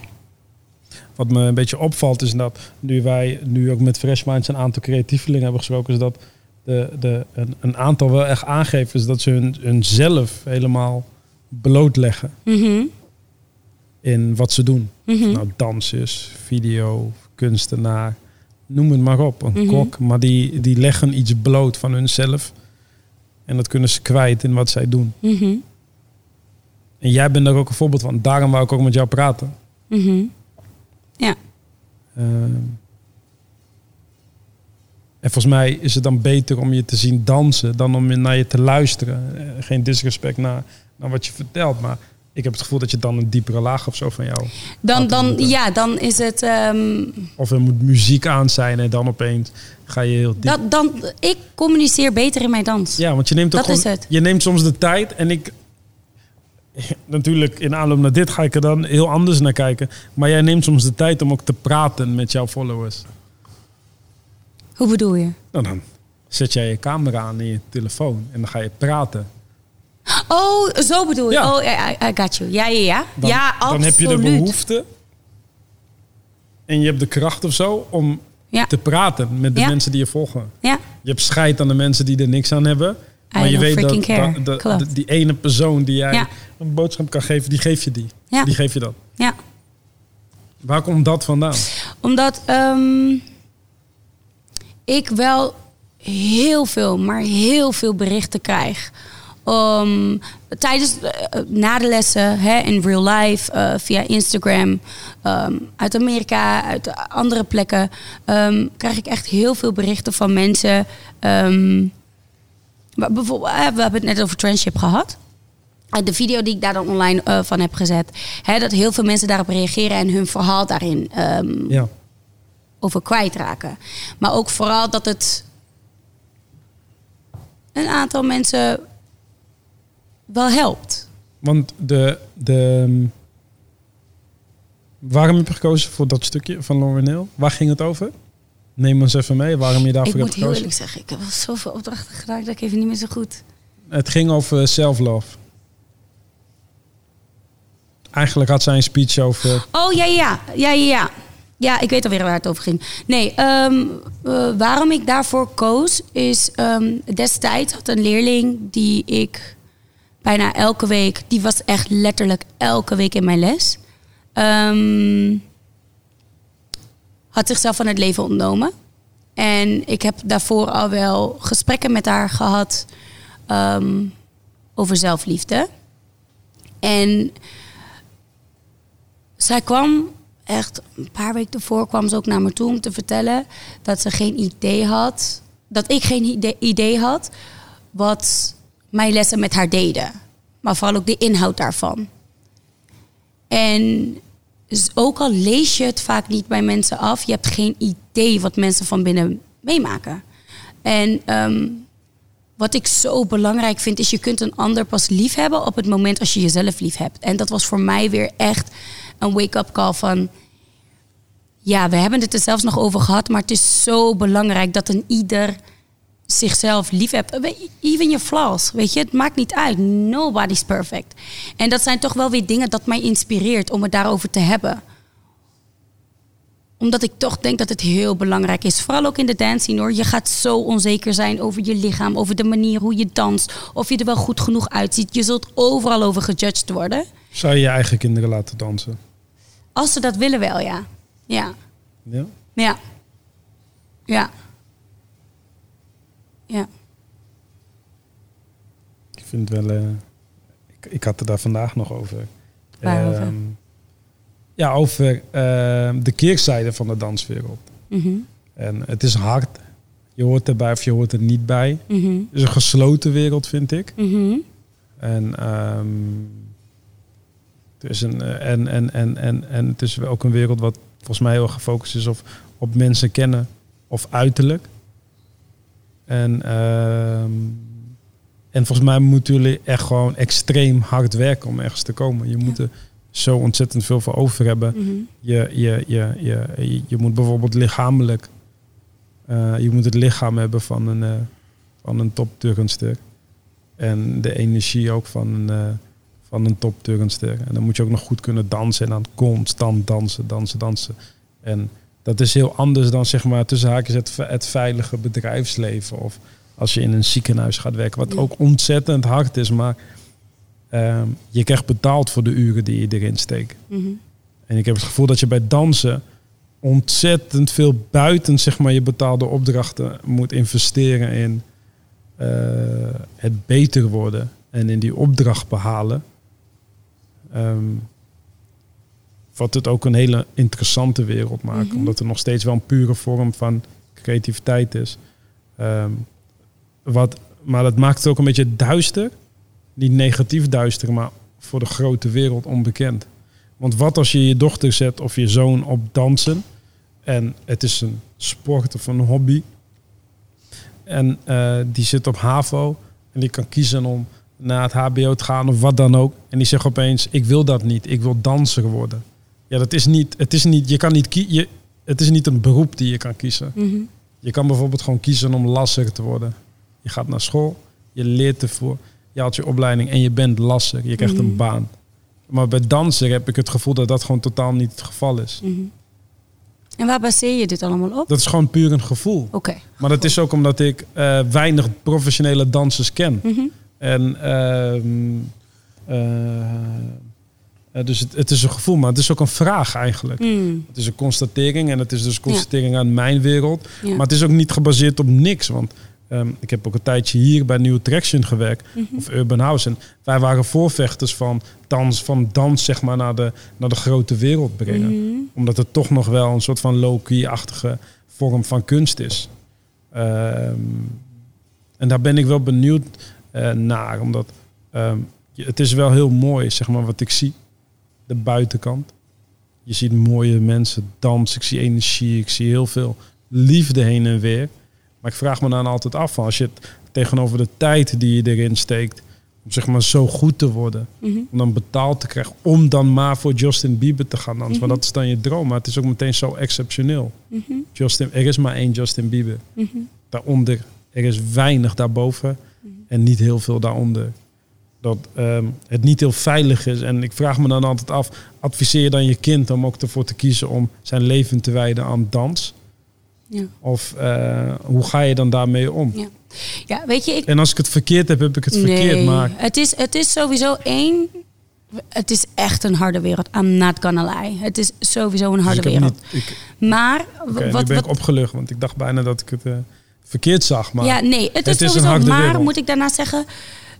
Wat me een beetje opvalt is dat nu wij nu ook met Fresh Minds een aantal creatievelingen hebben gesproken, is dat de, de, een, een aantal wel echt aangeven is dat ze hun, hun zelf helemaal blootleggen Mhm. in wat ze doen. Mhm. Nou, dansers, video, kunstenaar, noem het maar op. Een Mhm. kok, maar die, die leggen iets bloot van hunzelf. En dat kunnen ze kwijt in wat zij doen. Mhm. En jij bent daar ook een voorbeeld van. Daarom wou ik ook met jou praten. Mhm. Ehm, en volgens mij is het dan beter om je te zien dansen dan om naar je te luisteren. Eh, geen disrespect naar, naar wat je vertelt, maar ik heb het gevoel dat je dan een diepere laag of zo van jou. Dan, dan, ja, dan is het. ehm, Of er moet muziek aan zijn en dan opeens ga je heel diep. dat, dan, ik communiceer beter in mijn dans. Ja, want je neemt ook Dat is het. Je neemt soms de tijd en ik. Natuurlijk, in aanloop naar dit ga ik er dan heel anders naar kijken. Maar jij neemt soms de tijd om ook te praten met jouw followers. Hoe bedoel je? Nou, dan zet jij je camera aan in je telefoon en dan ga je praten. Oh, zo bedoel je. Ja. Oh, I, I got you. Ja, ja, ja. Dan, ja, absoluut. dan heb je de behoefte en je hebt de kracht of zo om Ja. te praten met de Ja. mensen die je volgen. Ja, Je hebt scheid aan de mensen die er niks aan hebben. Maar je weet dat, die ene persoon die jij Ja. een boodschap kan geven, die geef je die. Ja. Die geef je dat. ja. Waar komt dat vandaan? Omdat ehm, ik wel heel veel, maar heel veel berichten krijg. Um, tijdens, eh, na de lessen, hè, in real life, eh, via Instagram, ehm, uit Amerika, uit andere plekken, ehm, krijg ik echt heel veel berichten van mensen. bijvoorbeeld, eh, we hebben het net over Trendship gehad. De video die ik daar dan online van heb gezet. Hè, dat heel veel mensen daarop reageren en hun verhaal daarin Ja. over kwijtraken. Maar ook vooral dat het een aantal mensen wel helpt. Want de, de... Waarom heb je gekozen voor dat stukje van Lauren Hill? Waar ging het over? Neem ons even mee waarom je daarvoor ik hebt moet heel gekozen. eerlijk zeggen, ik heb wel zoveel opdrachten gedaan dat ik even niet meer zo goed. Het ging over self-love. Eigenlijk had zij een speech over... Oh ja, ja, ja, ja, ja. Ja, ik weet alweer waar het over ging. Nee, ehm, eh, waarom ik daarvoor koos is ehm, destijds had een leerling die ik bijna elke week, die was echt letterlijk elke week in mijn les, ehm, had zichzelf van het leven ontnomen. En ik heb daarvoor al wel gesprekken met haar gehad ehm, over zelfliefde. En zij kwam echt een paar weken ervoor kwam ze ook naar me toe om te vertellen dat ze geen idee had, dat ik geen idee, idee had wat mijn lessen met haar deden, maar vooral ook de inhoud daarvan. En ook al lees je het vaak niet bij mensen af, je hebt geen idee wat mensen van binnen meemaken. En ehm, wat ik zo belangrijk vind, is je kunt een ander pas lief hebben op het moment als je jezelf lief hebt. En dat was voor mij weer echt een wake-up call van... Ja, we hebben het er zelfs nog over gehad, maar het is zo belangrijk dat een ieder zichzelf lief hebt. Even je flaws, weet je, het maakt niet uit. Nobody's perfect. En dat zijn toch wel weer dingen dat mij inspireert om het daarover te hebben omdat ik toch denk dat het heel belangrijk is. Vooral ook in de dancing hoor. Je gaat zo onzeker zijn over je lichaam, over de manier hoe je danst. Of je er wel goed genoeg uitziet. Je zult overal over gejudged worden. Zou je je eigen kinderen laten dansen? Als ze dat willen wel, ja. Ja. Ja? Ja. Ja. Ja. Ik vind het wel... Uh, ik, ik had het daar vandaag nog over. Waarover? Ehm, ja, over uh, de keerzijde van de danswereld. Mhm. En het is hard. Je hoort erbij of je hoort er niet bij. Mhm. Het is een gesloten wereld, vind ik. Mhm. En, ehm, het is een, eh, en, en, en, en, en het is ook een wereld wat volgens mij heel erg gefocust is op, op mensen kennen of uiterlijk. En, ehm, en volgens mij moeten jullie echt gewoon extreem hard werken om ergens te komen. Je moet er zo ontzettend veel voor over hebben. Mhm. Je, je, je, je, je, je moet bijvoorbeeld lichamelijk, eh, je moet het lichaam hebben van een, uh, van een topturnster. En de energie ook van een, uh, van een topturnster. En dan moet je ook nog goed kunnen dansen en dan constant dansen, dansen, dansen. En dat is heel anders dan zeg maar tussen haakjes het, het veilige bedrijfsleven. Of als je in een ziekenhuis gaat werken, wat Ja. ook ontzettend hard is. Maar ehm, je krijgt betaald voor de uren die je erin steekt. Mhm. En ik heb het gevoel dat je bij dansen ontzettend veel buiten zeg maar, je betaalde opdrachten moet investeren in eh, het beter worden en in die opdracht behalen. Ehm, wat het ook een hele interessante wereld maakt, Mhm. omdat er nog steeds wel een pure vorm van creativiteit is. Ehm, wat, maar dat maakt het ook een beetje duister. Niet negatief duister, maar voor de grote wereld onbekend. Want wat als je je dochter zet of je zoon op dansen en het is een sport of een hobby en eh, die zit op HAVO en die kan kiezen om naar het HBO te gaan of wat dan ook en die zegt opeens ik wil dat niet, ik wil danser worden. Ja, dat is niet, het is niet, je kan niet kiezen, het is niet een beroep die je kan kiezen. Mhm. Je kan bijvoorbeeld gewoon kiezen om lasser te worden. Je gaat naar school, je leert ervoor, je haalt je opleiding en je bent lasser. Je krijgt Mhm. een baan. Maar bij dansen heb ik het gevoel dat dat gewoon totaal niet het geval is. Mhm. En waar baseer je dit allemaal op? Dat is gewoon puur een gevoel. Oké. Maar dat is ook omdat ik eh, weinig professionele dansers ken. Mhm. En ehm, eh, eh, dus het, het is een gevoel, maar het is ook een vraag eigenlijk. Mm. Het is een constatering en het is dus constatering aan mijn wereld. Ja. Maar het is ook niet gebaseerd op niks. Want ehm, ik heb ook een tijdje hier bij New Traction gewerkt. Mhm. Of Urban House. En wij waren voorvechters van dans, van dans zeg maar, naar, de, naar de grote wereld brengen. Mhm. Omdat het toch nog wel een soort van low-key-achtige vorm van kunst is. Ehm, en daar ben ik wel benieuwd eh, naar. Omdat ehm, het is wel heel mooi, zeg maar, wat ik zie. De buitenkant. Je ziet mooie mensen dansen. Ik zie energie. Ik zie heel veel liefde heen en weer. Maar ik vraag me dan altijd af, als je het tegenover de tijd die je erin steekt, om zeg maar zo goed te worden, Mhm. om dan betaald te krijgen, om dan maar voor Justin Bieber te gaan dansen. Want dat is dan je droom, maar het is ook meteen zo exceptioneel. Mhm. Justin, er is maar één Justin Bieber. Mhm. Daaronder, er is weinig daarboven en niet heel veel daaronder. Dat ehm, het niet heel veilig is. En ik vraag me dan altijd af, adviseer je dan je kind om ook ervoor te kiezen om zijn leven te wijden aan dans? Ja. Of eh, hoe ga je dan daarmee om? Ja. ja, weet je, ik, En als ik het verkeerd heb, heb ik het verkeerd. Nee, Maar het is, het is sowieso één. Het is echt een harde wereld. I'm not gonna lie. Het is sowieso een dus harde wereld. niet, ik, Maar wat, ben wat, ik opgelucht, want ik dacht bijna dat ik het eh, verkeerd zag. Maar ja, nee, het is, het is een sowieso. maar wereld. moet ik daarna zeggen,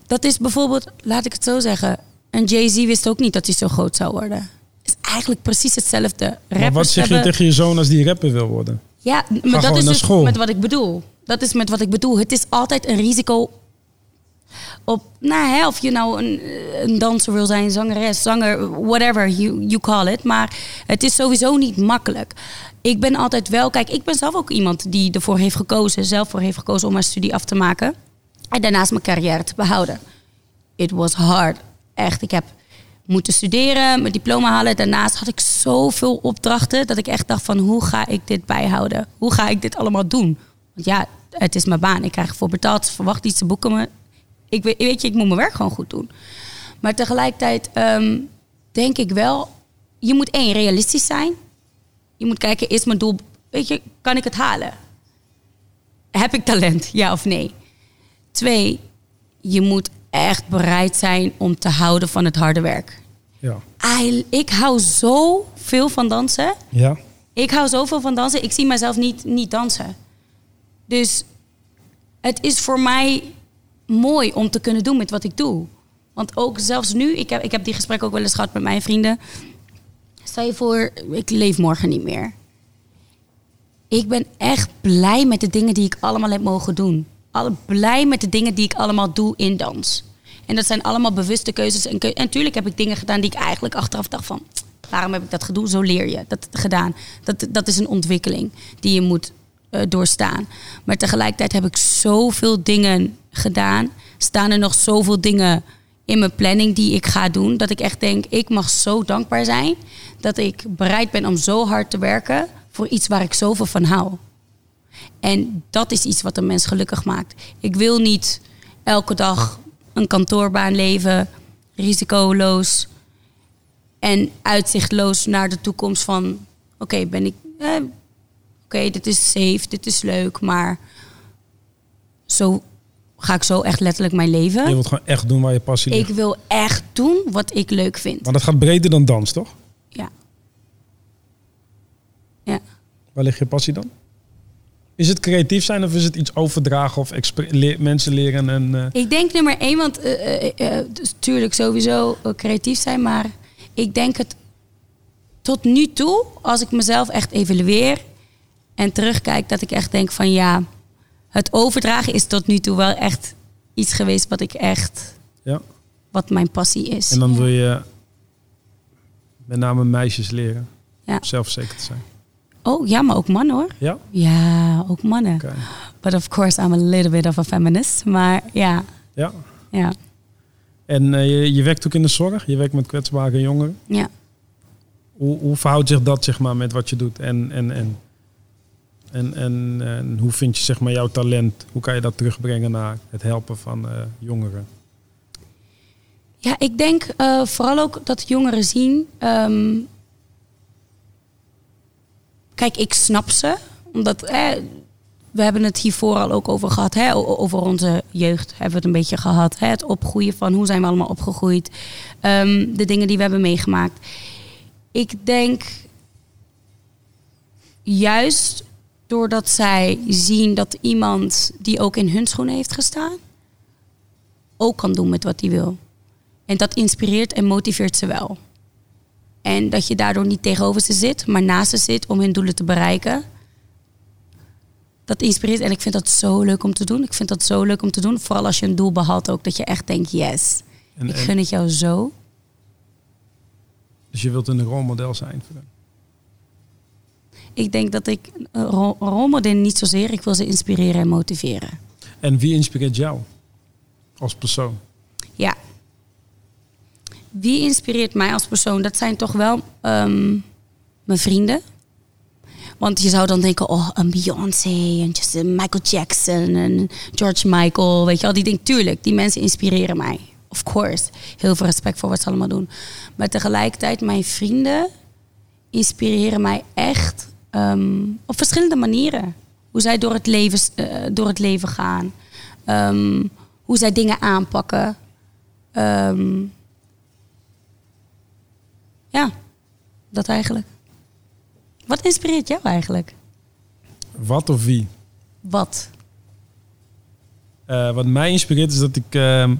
dat is bijvoorbeeld, laat ik het zo zeggen. En Jay-Z wist ook niet dat hij zo groot zou worden. Het is eigenlijk precies hetzelfde. Rappers maar wat zeg je hebben- tegen je zoon als die rapper wil worden? Ja, maar dat is dus school. met wat ik bedoel. Dat is met wat ik bedoel. Het is altijd een risico op, nou hè, of je nou een, een danser wil zijn, zangeres, zanger, whatever you, you call it. Maar het is sowieso niet makkelijk. Ik ben altijd wel, kijk, ik ben zelf ook iemand die ervoor heeft gekozen, zelf voor heeft gekozen om mijn studie af te maken. En daarnaast mijn carrière te behouden. It was hard. Echt, ik heb moeten studeren, mijn diploma halen. Daarnaast had ik zoveel opdrachten dat ik echt dacht van hoe ga ik dit bijhouden? Hoe ga ik dit allemaal doen? Want ja, het is mijn baan. Ik krijg ervoor betaald. Verwacht iets, ze boeken me. Ik weet, weet je, ik moet mijn werk gewoon goed doen. Maar tegelijkertijd ehm, denk ik wel, je moet één, realistisch zijn. Je moet kijken, is mijn doel, weet je, kan ik het halen? Heb ik talent, ja of nee? Twee, je moet echt bereid zijn om te houden van het harde werk. Ja. I- ik hou zo veel van dansen. Ja. Ik hou zoveel van dansen. Ik zie mezelf niet, niet dansen. Dus het is voor mij mooi om te kunnen doen met wat ik doe. Want ook zelfs nu, ik heb, ik heb die gesprekken ook wel eens gehad met mijn vrienden. Stel je voor, ik leef morgen niet meer. Ik ben echt blij met de dingen die ik allemaal heb mogen doen. Blij met de dingen die ik allemaal doe in dans. En dat zijn allemaal bewuste keuzes. En, natuurlijk heb ik dingen gedaan die ik eigenlijk achteraf dacht van... waarom heb ik dat gedaan? Zo leer je dat gedaan. Dat, dat is een ontwikkeling die je moet eh, doorstaan. Maar tegelijkertijd heb ik zoveel dingen gedaan. Staan er nog zoveel dingen in mijn planning die ik ga doen... dat ik echt denk, ik mag zo dankbaar zijn... dat ik bereid ben om zo hard te werken... voor iets waar ik zoveel van hou. En dat is iets wat een mens gelukkig maakt. Ik wil niet elke dag een kantoorbaan leven, risicoloos en uitzichtloos naar de toekomst van: oké, ben ik. Eh, oké, dit is safe, dit is leuk, maar zo ga ik zo echt letterlijk mijn Je leven. wilt gewoon echt doen waar je passie ligt. Ik wil echt doen wat ik leuk vind. Maar dat gaat breder dan dans, toch? Ja. Ja. Waar ligt je passie dan? Is het creatief zijn of is het iets overdragen of le- mensen leren en... eh, Ik denk nummer één, want eh, eh, eh, dus sowieso creatief zijn, maar ik denk het tot nu toe, als ik mezelf echt evalueer en terugkijk, dat ik echt denk van ja, het overdragen is tot nu toe wel echt iets geweest wat ik echt, ja. wat mijn passie is. En dan wil je met name meisjes leren Ja. zelfzeker te zijn. Oh ja, maar ook mannen hoor. Ja? Ja, ook mannen. Oké. But of course, I'm a little bit of a feminist. Maar ja, Ja. ja, En eh, je, je werkt ook in de zorg. Je werkt met kwetsbare jongeren. ja. Hoe, hoe verhoudt zich dat zeg maar, met wat je doet? En, en, en, en, en, en hoe vind je zeg maar, jouw talent? Hoe kan je dat terugbrengen naar het helpen van eh, jongeren? Ja, ik denk eh, vooral ook dat jongeren zien. ehm, kijk, ik snap ze. Omdat we hebben het hiervoor al ook over gehad. Hè, over onze jeugd hebben we het een beetje gehad. Hè, het opgroeien van hoe zijn we allemaal opgegroeid. Ehm, de dingen die we hebben meegemaakt. Ik denk juist doordat zij zien dat iemand die ook in hun schoenen heeft gestaan, ook kan doen met wat hij wil. En dat inspireert en motiveert ze wel. En dat je daardoor niet tegenover ze zit, maar naast ze zit om hun doelen te bereiken. Dat inspireert en ik vind dat zo leuk om te doen. Ik vind dat zo leuk om te doen. Vooral als je een doel behaalt ook. Dat je echt denkt, yes, En, ik en- gun het jou zo. dus je wilt een rolmodel zijn voor hen. Ik denk dat ik rolmodel niet zozeer. Ik wil ze inspireren en motiveren. En wie inspireert jou als persoon? Wie inspireert mij als persoon? Dat zijn toch wel ehm, mijn vrienden. Want je zou dan denken, oh, een Beyoncé en Michael Jackson en George Michael. Weet je wel, die denk tuurlijk, die mensen inspireren mij. Of course. Heel veel respect voor wat ze allemaal doen. Maar tegelijkertijd, mijn vrienden inspireren mij echt ehm, op verschillende manieren. Hoe zij door het leven, eh, door het leven gaan. Ehm, hoe zij dingen aanpakken. Ja, dat eigenlijk. Wat inspireert jou eigenlijk? Wat of wie? Wat? Eh, wat mij inspireert is dat ik ehm,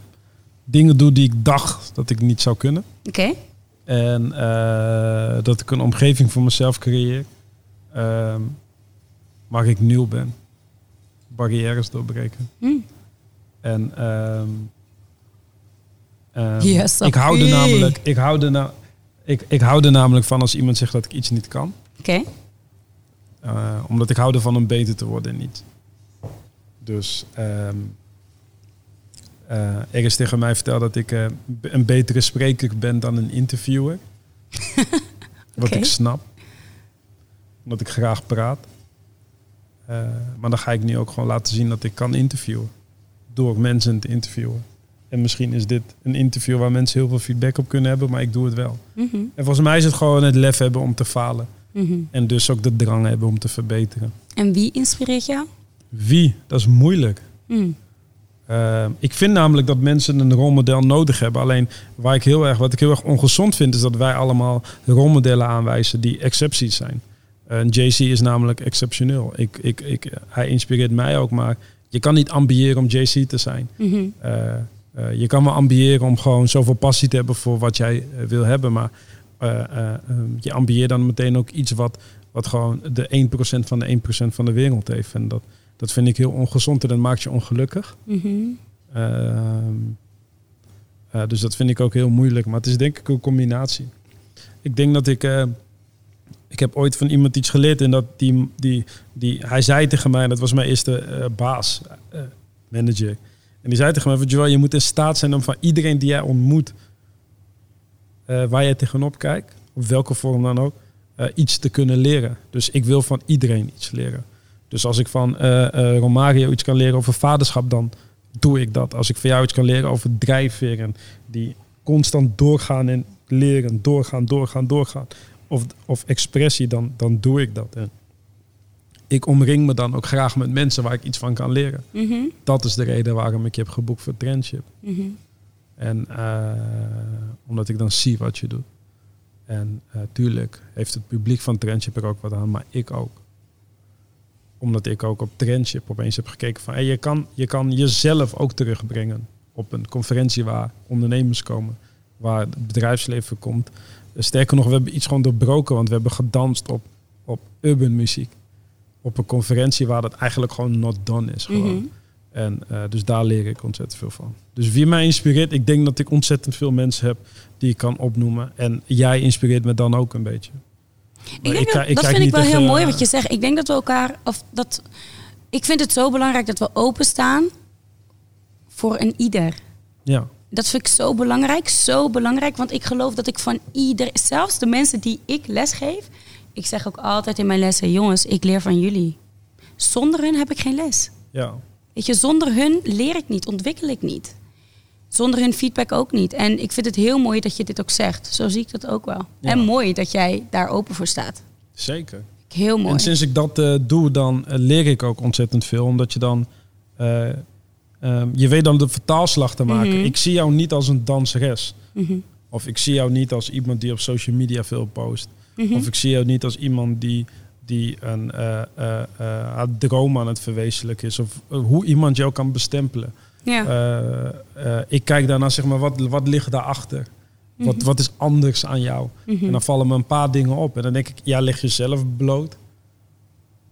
dingen doe die ik dacht dat ik niet zou kunnen. Oké. En eh, dat ik een omgeving voor mezelf creëer ehm, waar ik nieuw ben. Barrières doorbreken. Hm. En ehm, Yes, ik, hou er namelijk, ik, hou er na, ik, ik hou er namelijk van als iemand zegt dat ik iets niet kan. Oké. Eh, omdat ik hou ervan om beter te worden en niet. Dus ehm, Eh, er is tegen mij verteld dat ik eh, een betere spreker ben dan een interviewer. Wat ik snap. Omdat ik graag praat. Maar dan ga ik nu ook gewoon laten zien dat ik kan interviewen. Door mensen te interviewen. En misschien is dit een interview waar mensen heel veel feedback op kunnen hebben, maar ik doe het wel. Mhm, En volgens mij is het gewoon het lef hebben om te falen. mhm. En dus ook de drang hebben om te verbeteren. En wie inspireert jou? Wie? Dat is moeilijk. Mm. Uh, ik vind namelijk dat mensen een rolmodel nodig hebben. Alleen waar ik heel erg, wat ik heel erg ongezond vind, is dat wij allemaal rolmodellen aanwijzen die excepties zijn. Uh, JC is namelijk exceptioneel. Ik, ik, ik, hij inspireert mij ook, maar je kan niet ambiëren om JC te zijn. Mhm. Uh, uh, je kan wel ambiëren om gewoon zoveel passie te hebben voor wat jij uh, wil hebben, maar um, je ambieert dan meteen ook iets wat, wat gewoon de 1% van de 1% van de wereld heeft. En dat, dat vind ik heel ongezond en dat maakt je ongelukkig. Mm-hmm. Uh, dus dat vind ik ook heel moeilijk. Maar het is denk ik een combinatie. Ik denk dat ik. Uh, ik heb ooit van iemand iets geleerd en dat die, die, die. Hij zei tegen mij, dat was mijn eerste uh, baas, manager. En die zei tegen mij: van, Joel, je moet in staat zijn om van iedereen die jij ontmoet, uh, waar jij tegenop kijkt, op welke vorm dan ook, iets te kunnen leren. Dus ik wil van iedereen iets leren. Dus als ik van uh, Romario iets kan leren over vaderschap, dan doe ik dat. Als ik van jou iets kan leren over drijfveren, die constant doorgaan en leren, doorgaan, doorgaan, doorgaan. Of, of expressie, dan, dan doe ik dat. En ik omring me dan ook graag met mensen waar ik iets van kan leren. Mm-hmm. Dat is de reden waarom ik je heb geboekt voor Trendship. Mm-hmm. En uh, omdat ik dan zie wat je doet. En tuurlijk heeft het publiek van Trendship er ook wat aan, maar ik ook omdat ik ook op Trendship opeens heb gekeken van hey, je, kan, je kan jezelf ook terugbrengen op een conferentie waar ondernemers komen, waar het bedrijfsleven komt. Sterker nog, we hebben iets gewoon doorbroken, want we hebben gedanst op, op urban muziek. Op een conferentie waar dat eigenlijk gewoon not done is. Gewoon. Mm-hmm. En uh, dus daar leer ik ontzettend veel van. Dus wie mij inspireert, ik denk dat ik ontzettend veel mensen heb die ik kan opnoemen. En jij inspireert me dan ook een beetje. Ik denk ik, dat, ik dat vind ik wel heel mooi wat je zegt. Ik denk dat we elkaar, of dat, ik vind het zo belangrijk dat we openstaan voor een ieder. Ja. Dat vind ik zo belangrijk, zo belangrijk, want ik geloof dat ik van ieder, zelfs de mensen die ik lesgeef, ik zeg ook altijd in mijn lessen, jongens, ik leer van jullie. Zonder hun heb ik geen les. Ja. Weet je, zonder hun leer ik niet, ontwikkel ik niet. Zonder hun feedback ook niet. En ik vind het heel mooi dat je dit ook zegt. Zo zie ik dat ook wel. Ja. En mooi dat jij daar open voor staat. Zeker. Heel mooi. En sinds ik dat uh, doe, dan uh, leer ik ook ontzettend veel. Omdat je dan... Uh, um, je weet dan de vertaalslag te maken. Mhm. Ik zie jou niet als een danseres. Mm-hmm. Of ik zie jou niet als iemand die op social media veel post. Mhm. Of ik zie jou niet als iemand die, die een haar droom aan het verwezenlijken is. Of hoe iemand jou kan bestempelen. Ja. Uh, uh, ik kijk daarna, zeg maar, wat, wat ligt daarachter? Mm-hmm. Wat, wat is anders aan jou? Mm-hmm. En dan vallen me een paar dingen op. En dan denk ik, ja, leg jezelf bloot.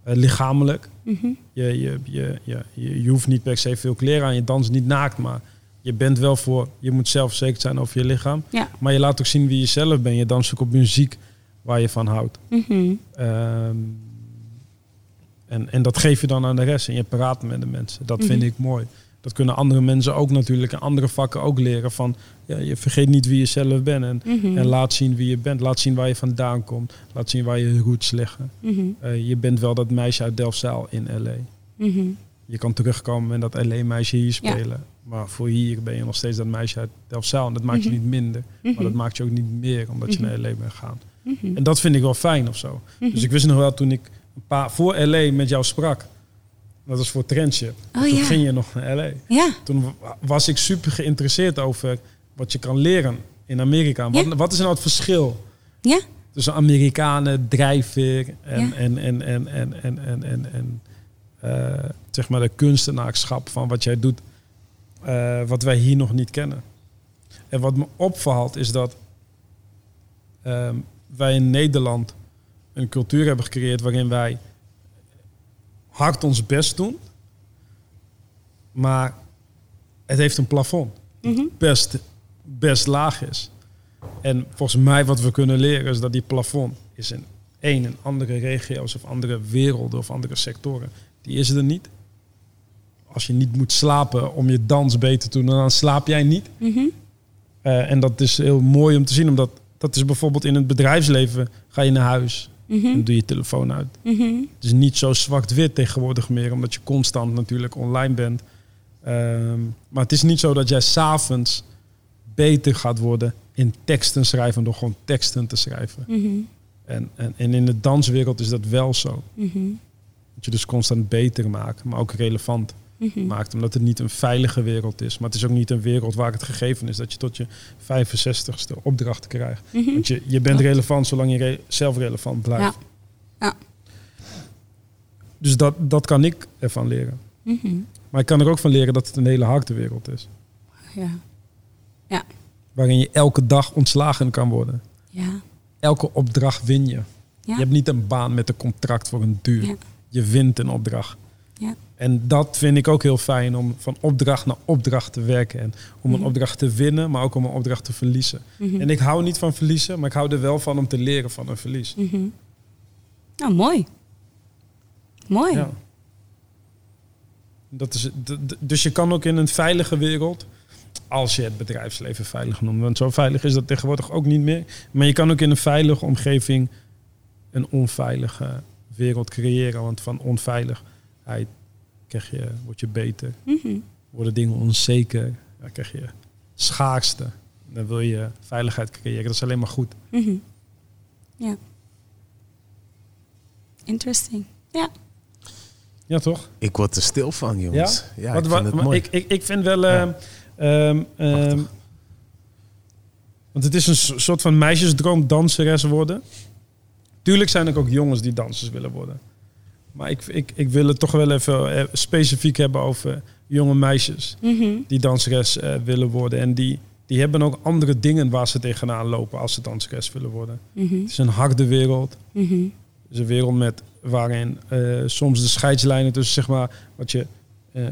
Uh, lichamelijk. Mm-hmm. Je, je, je, je, je, je hoeft niet per se veel kleren aan. Je danst niet naakt, maar je bent wel voor... Je moet zelfverzekerd zijn over je lichaam. Ja. Maar je laat ook zien wie je zelf bent. Je danst ook op muziek waar je van houdt. Mm-hmm. Um, en, en dat geef je dan aan de rest. En je praat met de mensen. Dat Mhm. vind ik mooi. Dat kunnen andere mensen ook natuurlijk in andere vakken ook leren. Van ja, je vergeet niet wie je zelf bent. En, Mhm. en laat zien wie je bent. Laat zien waar je vandaan komt. Laat zien waar je roots liggen. Uh, je bent wel dat meisje uit Delfzijl in LA. Je kan terugkomen en dat LA-meisje hier spelen. Maar voor hier ben je nog steeds dat meisje uit Delfzijl. En dat maakt je Mhm. niet minder. Maar dat maakt je ook niet meer omdat je Mhm. naar LA bent Mm-hmm. En dat vind ik wel fijn of zo. Mhm. Dus ik wist nog wel toen ik een paar, voor LA met jou sprak. Dat was voor Trendship. Oh, toen ja. ging je nog naar LA. Ja. Toen wa- was ik super geïnteresseerd over wat je kan leren in Amerika. Wat, Ja. wat is nou het verschil Ja. tussen Amerikanen, drijfveer en, Ja. en, en, en, en, en, en, en, en eh, zeg maar de kunstenaarschap van wat jij doet, eh, wat wij hier nog niet kennen. En wat me opvalt is dat ehm, wij in Nederland een cultuur hebben gecreëerd waarin wij hard ons best doen, maar het heeft een plafond Mhm. best, best laag is. En volgens mij wat we kunnen leren is dat die plafond is in één en andere regio's of andere werelden of andere sectoren. Die is er niet. als je niet moet slapen om je dans beter te doen, dan slaap jij niet. Mhm. Eh, en dat is heel mooi om te zien, omdat dat is bijvoorbeeld in het bedrijfsleven. Ga je naar huis Mhm. en doe je telefoon uit. Mhm. Het is niet zo zwart-wit tegenwoordig meer, omdat je constant natuurlijk online bent. Ehm, maar het is niet zo dat jij s'avonds beter gaat worden in teksten schrijven door gewoon teksten te schrijven. Mhm. En, en, en in de danswereld is dat wel zo. Dat je dus constant beter maakt, maar ook relevant Mhm. maakt. Omdat het niet een veilige wereld is. Maar het is ook niet een wereld waar het gegeven is dat je tot je 65ste opdrachten krijgt. Mhm. Want je, je bent relevant zolang je re- zelf relevant blijft. Ja. Ja. Dus dat, dat kan ik ervan leren. Mhm. Maar ik kan er ook van leren dat het een hele harde wereld is. Ja. Waarin je elke dag ontslagen kan worden. Ja. Elke opdracht win je. Ja. Je hebt niet een baan met een contract voor een duur. Ja. Je wint een opdracht. Ja. En dat vind ik ook heel fijn om van opdracht naar opdracht te werken. En om een Mhm. opdracht te winnen, maar ook om een opdracht te verliezen. Mhm. En ik hou niet van verliezen, maar ik hou er wel van om te leren van een verlies. Mhm. Nou, mooi. Mooi. Ja. Dat is, dus je kan ook in een veilige wereld, als je het bedrijfsleven veilig noemt, want zo veilig is dat tegenwoordig ook niet meer. Maar je kan ook in een veilige omgeving een onveilige wereld creëren. Want van onveiligheid krijg je, word je beter, Mhm. worden dingen onzeker, dan krijg je schaarste. Dan wil je veiligheid creëren. Dat is alleen maar goed. Mhm. Ja. Interesting. Ja. Ja, toch? Ik word er stil van, jongens. Ja, Wat- ik wat- vind het mooi. Ik, ik, ik vind wel... Ja. eh, ehm, ehm, want het is een so- soort van meisjesdroom danseres worden. Tuurlijk zijn er ook jongens die dansers willen worden. Maar ik, ik, ik wil het toch wel even eh, specifiek hebben over jonge meisjes Mhm. die danseres eh, willen worden. En die, die hebben ook andere dingen waar ze tegenaan lopen als ze danseres willen worden. Mhm. Het is een harde wereld. Mhm. Het is een wereld met, waarin eh, soms de scheidslijnen tussen zeg maar, wat je eh,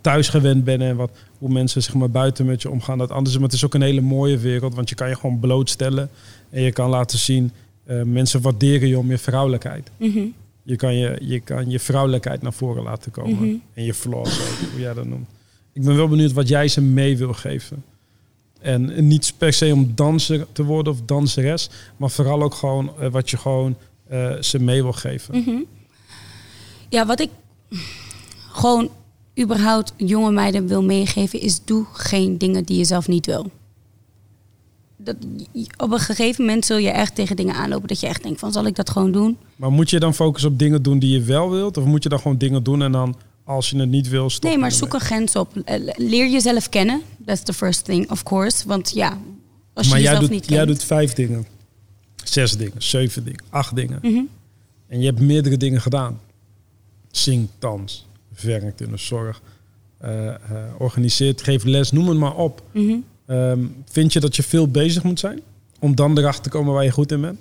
thuis gewend bent en wat, hoe mensen zeg maar, buiten met je omgaan, dat anders is. Maar het is ook een hele mooie wereld, want je kan je gewoon blootstellen en je kan laten zien, mensen waarderen je om je vrouwelijkheid. Je kan je, je kan je vrouwelijkheid naar voren laten komen. Mhm. En je flaws ook, hoe jij dat noemt. Ik ben wel benieuwd wat jij ze mee wil geven. En niet per se om danser te worden of danseres, maar vooral ook gewoon eh, wat je gewoon eh, ze mee wil geven. Mhm. Ja, wat ik gewoon überhaupt jonge meiden wil meegeven is doe geen dingen die je zelf niet wil. Dat, op een gegeven moment zul je echt tegen dingen aanlopen dat je echt denkt van zal ik dat gewoon doen? Maar moet je dan focussen op dingen doen die je wel wilt? Of moet je dan gewoon dingen doen en dan als je het niet wil, stoppen? Nee, maar zoek een grens op. Eh, Leer jezelf kennen. That's the first thing, of course. Want ja, als je Maar jij jezelf doet, niet jij kent. doet vijf dingen, zes dingen, zeven dingen, acht dingen. Mhm. En je hebt meerdere dingen gedaan. Zing, dans, werkt in de zorg, eh, eh, organiseert, geeft les, noem het maar op. Mhm. Ehm, vind je dat je veel bezig moet zijn? Om dan erachter te komen waar je goed in bent?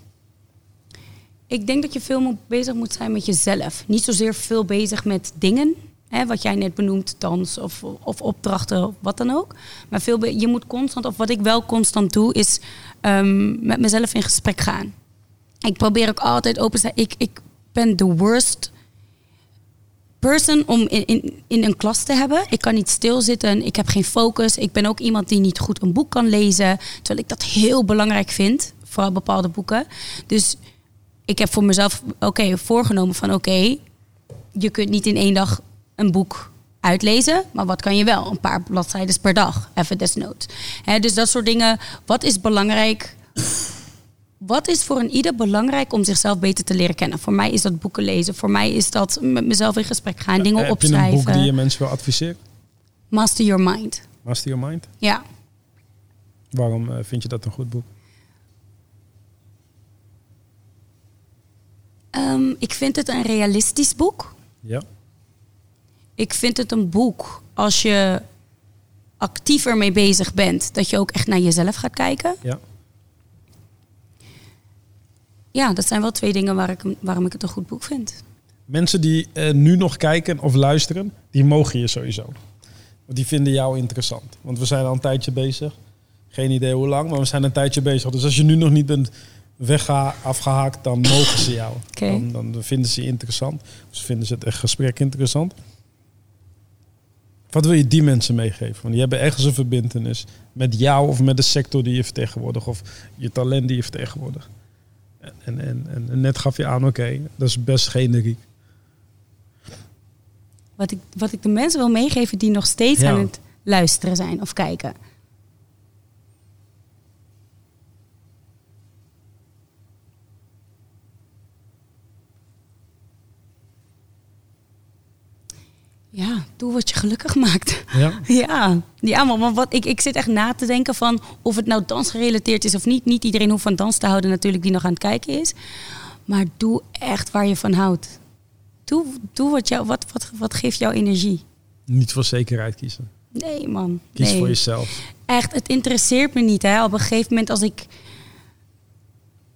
Ik denk dat je veel bezig moet zijn met jezelf. Niet zozeer veel bezig met dingen. Hè, wat jij net benoemt, dans of, of opdrachten of wat dan ook. Maar veel je moet constant, of wat ik wel constant doe, is ehm, met mezelf in gesprek gaan. Ik probeer ook altijd open te zijn. Ik, ik ben de worst person om in, in, in een klas te hebben. Ik kan niet stilzitten. Ik heb geen focus. Ik ben ook iemand die niet goed een boek kan lezen. Terwijl ik dat heel belangrijk vind. Vooral bepaalde boeken. Dus ik heb voor mezelf oké voorgenomen van oké, je kunt niet in één dag een boek uitlezen, maar wat kan je wel? Een paar bladzijden per dag, even desnoods. Dus dat soort dingen. Wat is belangrijk? Wat is voor een ieder belangrijk om zichzelf beter te leren kennen? Voor mij is dat boeken lezen. Voor mij is dat met mezelf in gesprek gaan, dingen heb je opschrijven. een boek die je mensen wil adviseren? Master your mind. Master Your Mind? Ja. Waarom eh, vind je dat een goed boek? Ehm, ik vind het een realistisch boek. Ja. Ik vind het een boek als je actief ermee bezig bent, dat je ook echt naar jezelf gaat kijken. Ja. Ja, dat zijn wel twee dingen waar ik, waarom ik het een goed boek vind. Mensen die eh, nu nog kijken of luisteren, die mogen je sowieso. Want die vinden jou interessant. Want we zijn al een tijdje bezig. Geen idee hoe lang, maar we zijn een tijdje bezig. Dus als je nu nog niet bent wegga afgehaakt, dan mogen ze jou. Dan, dan vinden ze je interessant. Of ze vinden ze het echt gesprek interessant. Wat wil je die mensen meegeven? Want die hebben ergens een verbindenis met jou of met de sector die je vertegenwoordigt of je talent die je vertegenwoordigt. En, en, en, en net gaf je aan, oké, dat is best generiek. Wat ik, wat ik de mensen wil meegeven die nog steeds Ja. aan het luisteren zijn of kijken. Ja, doe wat je gelukkig maakt. Ja. Ja, ja maar wat, ik, ik zit echt na te denken van of het nou dansgerelateerd is of niet. Niet iedereen hoeft van dans te houden natuurlijk die nog aan het kijken is. Maar doe echt waar je van houdt. Doe, doe wat, jou, wat, wat, wat geeft jou energie. Niet voor zekerheid kiezen. Nee man, Kies nee. voor jezelf. Echt, het interesseert me niet. Hè. Op een gegeven moment als ik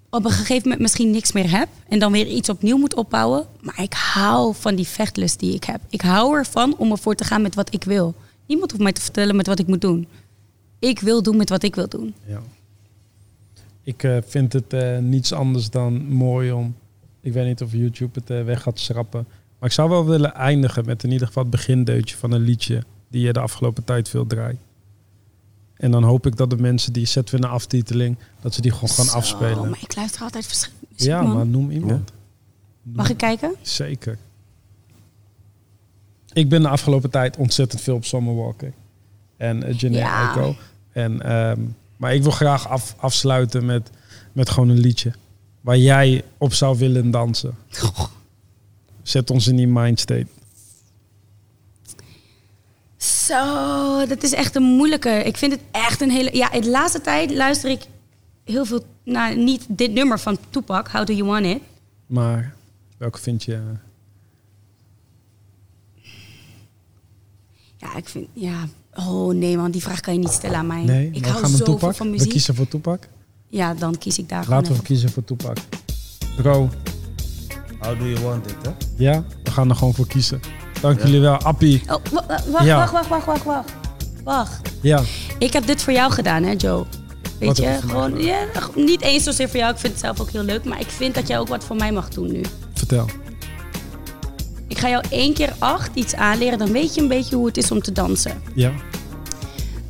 op een gegeven moment misschien niks meer heb en dan weer iets opnieuw moet opbouwen. Maar ik hou van die vechtlust die ik heb. Ik hou ervan om ervoor te gaan met wat ik wil. Niemand hoeft mij te vertellen met wat ik moet doen. Ik wil doen met wat ik wil doen. Ja. Ik eh, vind het eh, niets anders dan mooi om. Ik weet niet of YouTube het eh, weg gaat schrappen. Maar ik zou wel willen eindigen met in ieder geval het begindeutje van een liedje die je de afgelopen tijd veel draait. En dan hoop ik dat de mensen die zetten we in de aftiteling, dat ze die gewoon gaan Zo, afspelen. Maar ik luister altijd verschillende muziek, Ja, man. maar noem iemand. Mag ik kijken? Zeker. Ik ben de afgelopen tijd ontzettend veel op Summerwalker. En uh, Janae Ja. Echo. En, ehm, maar ik wil graag af, afsluiten met, met gewoon een liedje. Waar jij op zou willen dansen. Zet ons in die mindstate. Zo, dat is echt een moeilijke. Ik vind het echt een hele. Ja, in de laatste tijd luister ik heel veel naar niet dit nummer van Tupac, How Do You Want It. Maar welke vind je... Ja, ik vind. Ja. Oh nee, man, die vraag kan je niet stellen aan mij. Nee, ik we hou zoveel Tupac. van We muziek. kiezen voor Tupac. Ja, dan kies ik daar Laten we kiezen voor Tupac. Bro, How do you want it, hè? ja, we gaan er gewoon voor kiezen. Dank jullie wel. Appie. Oh, wa- wa- wacht, Ja. wacht, wacht, wacht, wacht, wacht. Wacht. ja. Ik heb dit voor jou gedaan, hè, Joe? Weet Wat je, gewoon, ja, niet eens zozeer voor jou. Ik vind het zelf ook heel leuk. Maar ik vind dat jij ook wat voor mij mag doen nu. Vertel. Ik ga jou één keer acht iets aanleren. Dan weet je een beetje hoe het is om te dansen. Ja.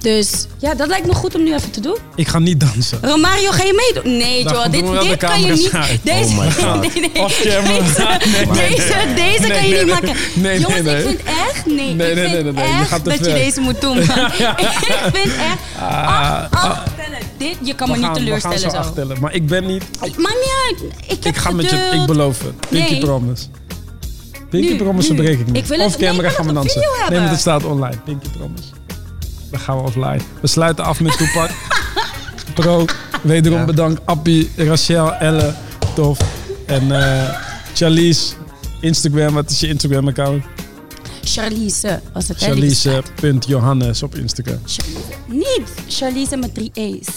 Dus ja, dat lijkt me goed om nu even te doen. Ik ga niet dansen. Romario, ga je meedoen? Nee, Nou, Joel, doen we wel dit, de dit kan je camera's niet. uit. Deze, Oh my God. nee, nee, Off camera. Deze, Nee, deze, deze Nee, kan je nee, niet nee. maken. Nee, Jongens, nee, nee. ik vind echt, nee, Nee, ik nee, vind nee, nee, nee. Je echt gaat te dat je ver. deze moet doen. man. ik vind echt, acht, acht tellen. Dit, je kan me niet gaan- we gaan teleurstellen zo. Maar ik ben niet... Maakt niet uit. Ik, heb Ik ga met je... geduld. Ik beloof het. Pinky Nee. promise. Pinky Nu, promise nu. breek ik niet. Ik wil het- Off nee, ik camera wil gaan we het op dansen. video Nee, hebben. want het staat online. Pinky promise. Dan gaan we offline. We sluiten af met Toepak. Pro, wederom Ja. bedankt. Appie, Rachel, Elle, tof. En eh Charlize, Instagram. Wat is je Instagram account? Charlize was het. Charlize.johannes op Instagram. Charlize. Niet Charlize met drie E's.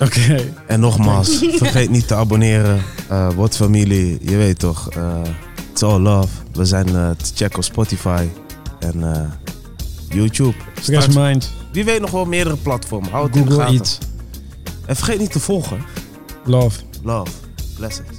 Oké. En nogmaals, vergeet niet te abonneren. Eh word familie, je weet toch. eh it's all love. We zijn eh, te checken op Spotify en YouTube. Fresh Mind, wie weet nog wel meerdere platformen. Hou het in de Google gaten. Eats, En vergeet niet te volgen. Love. Love. Blessings.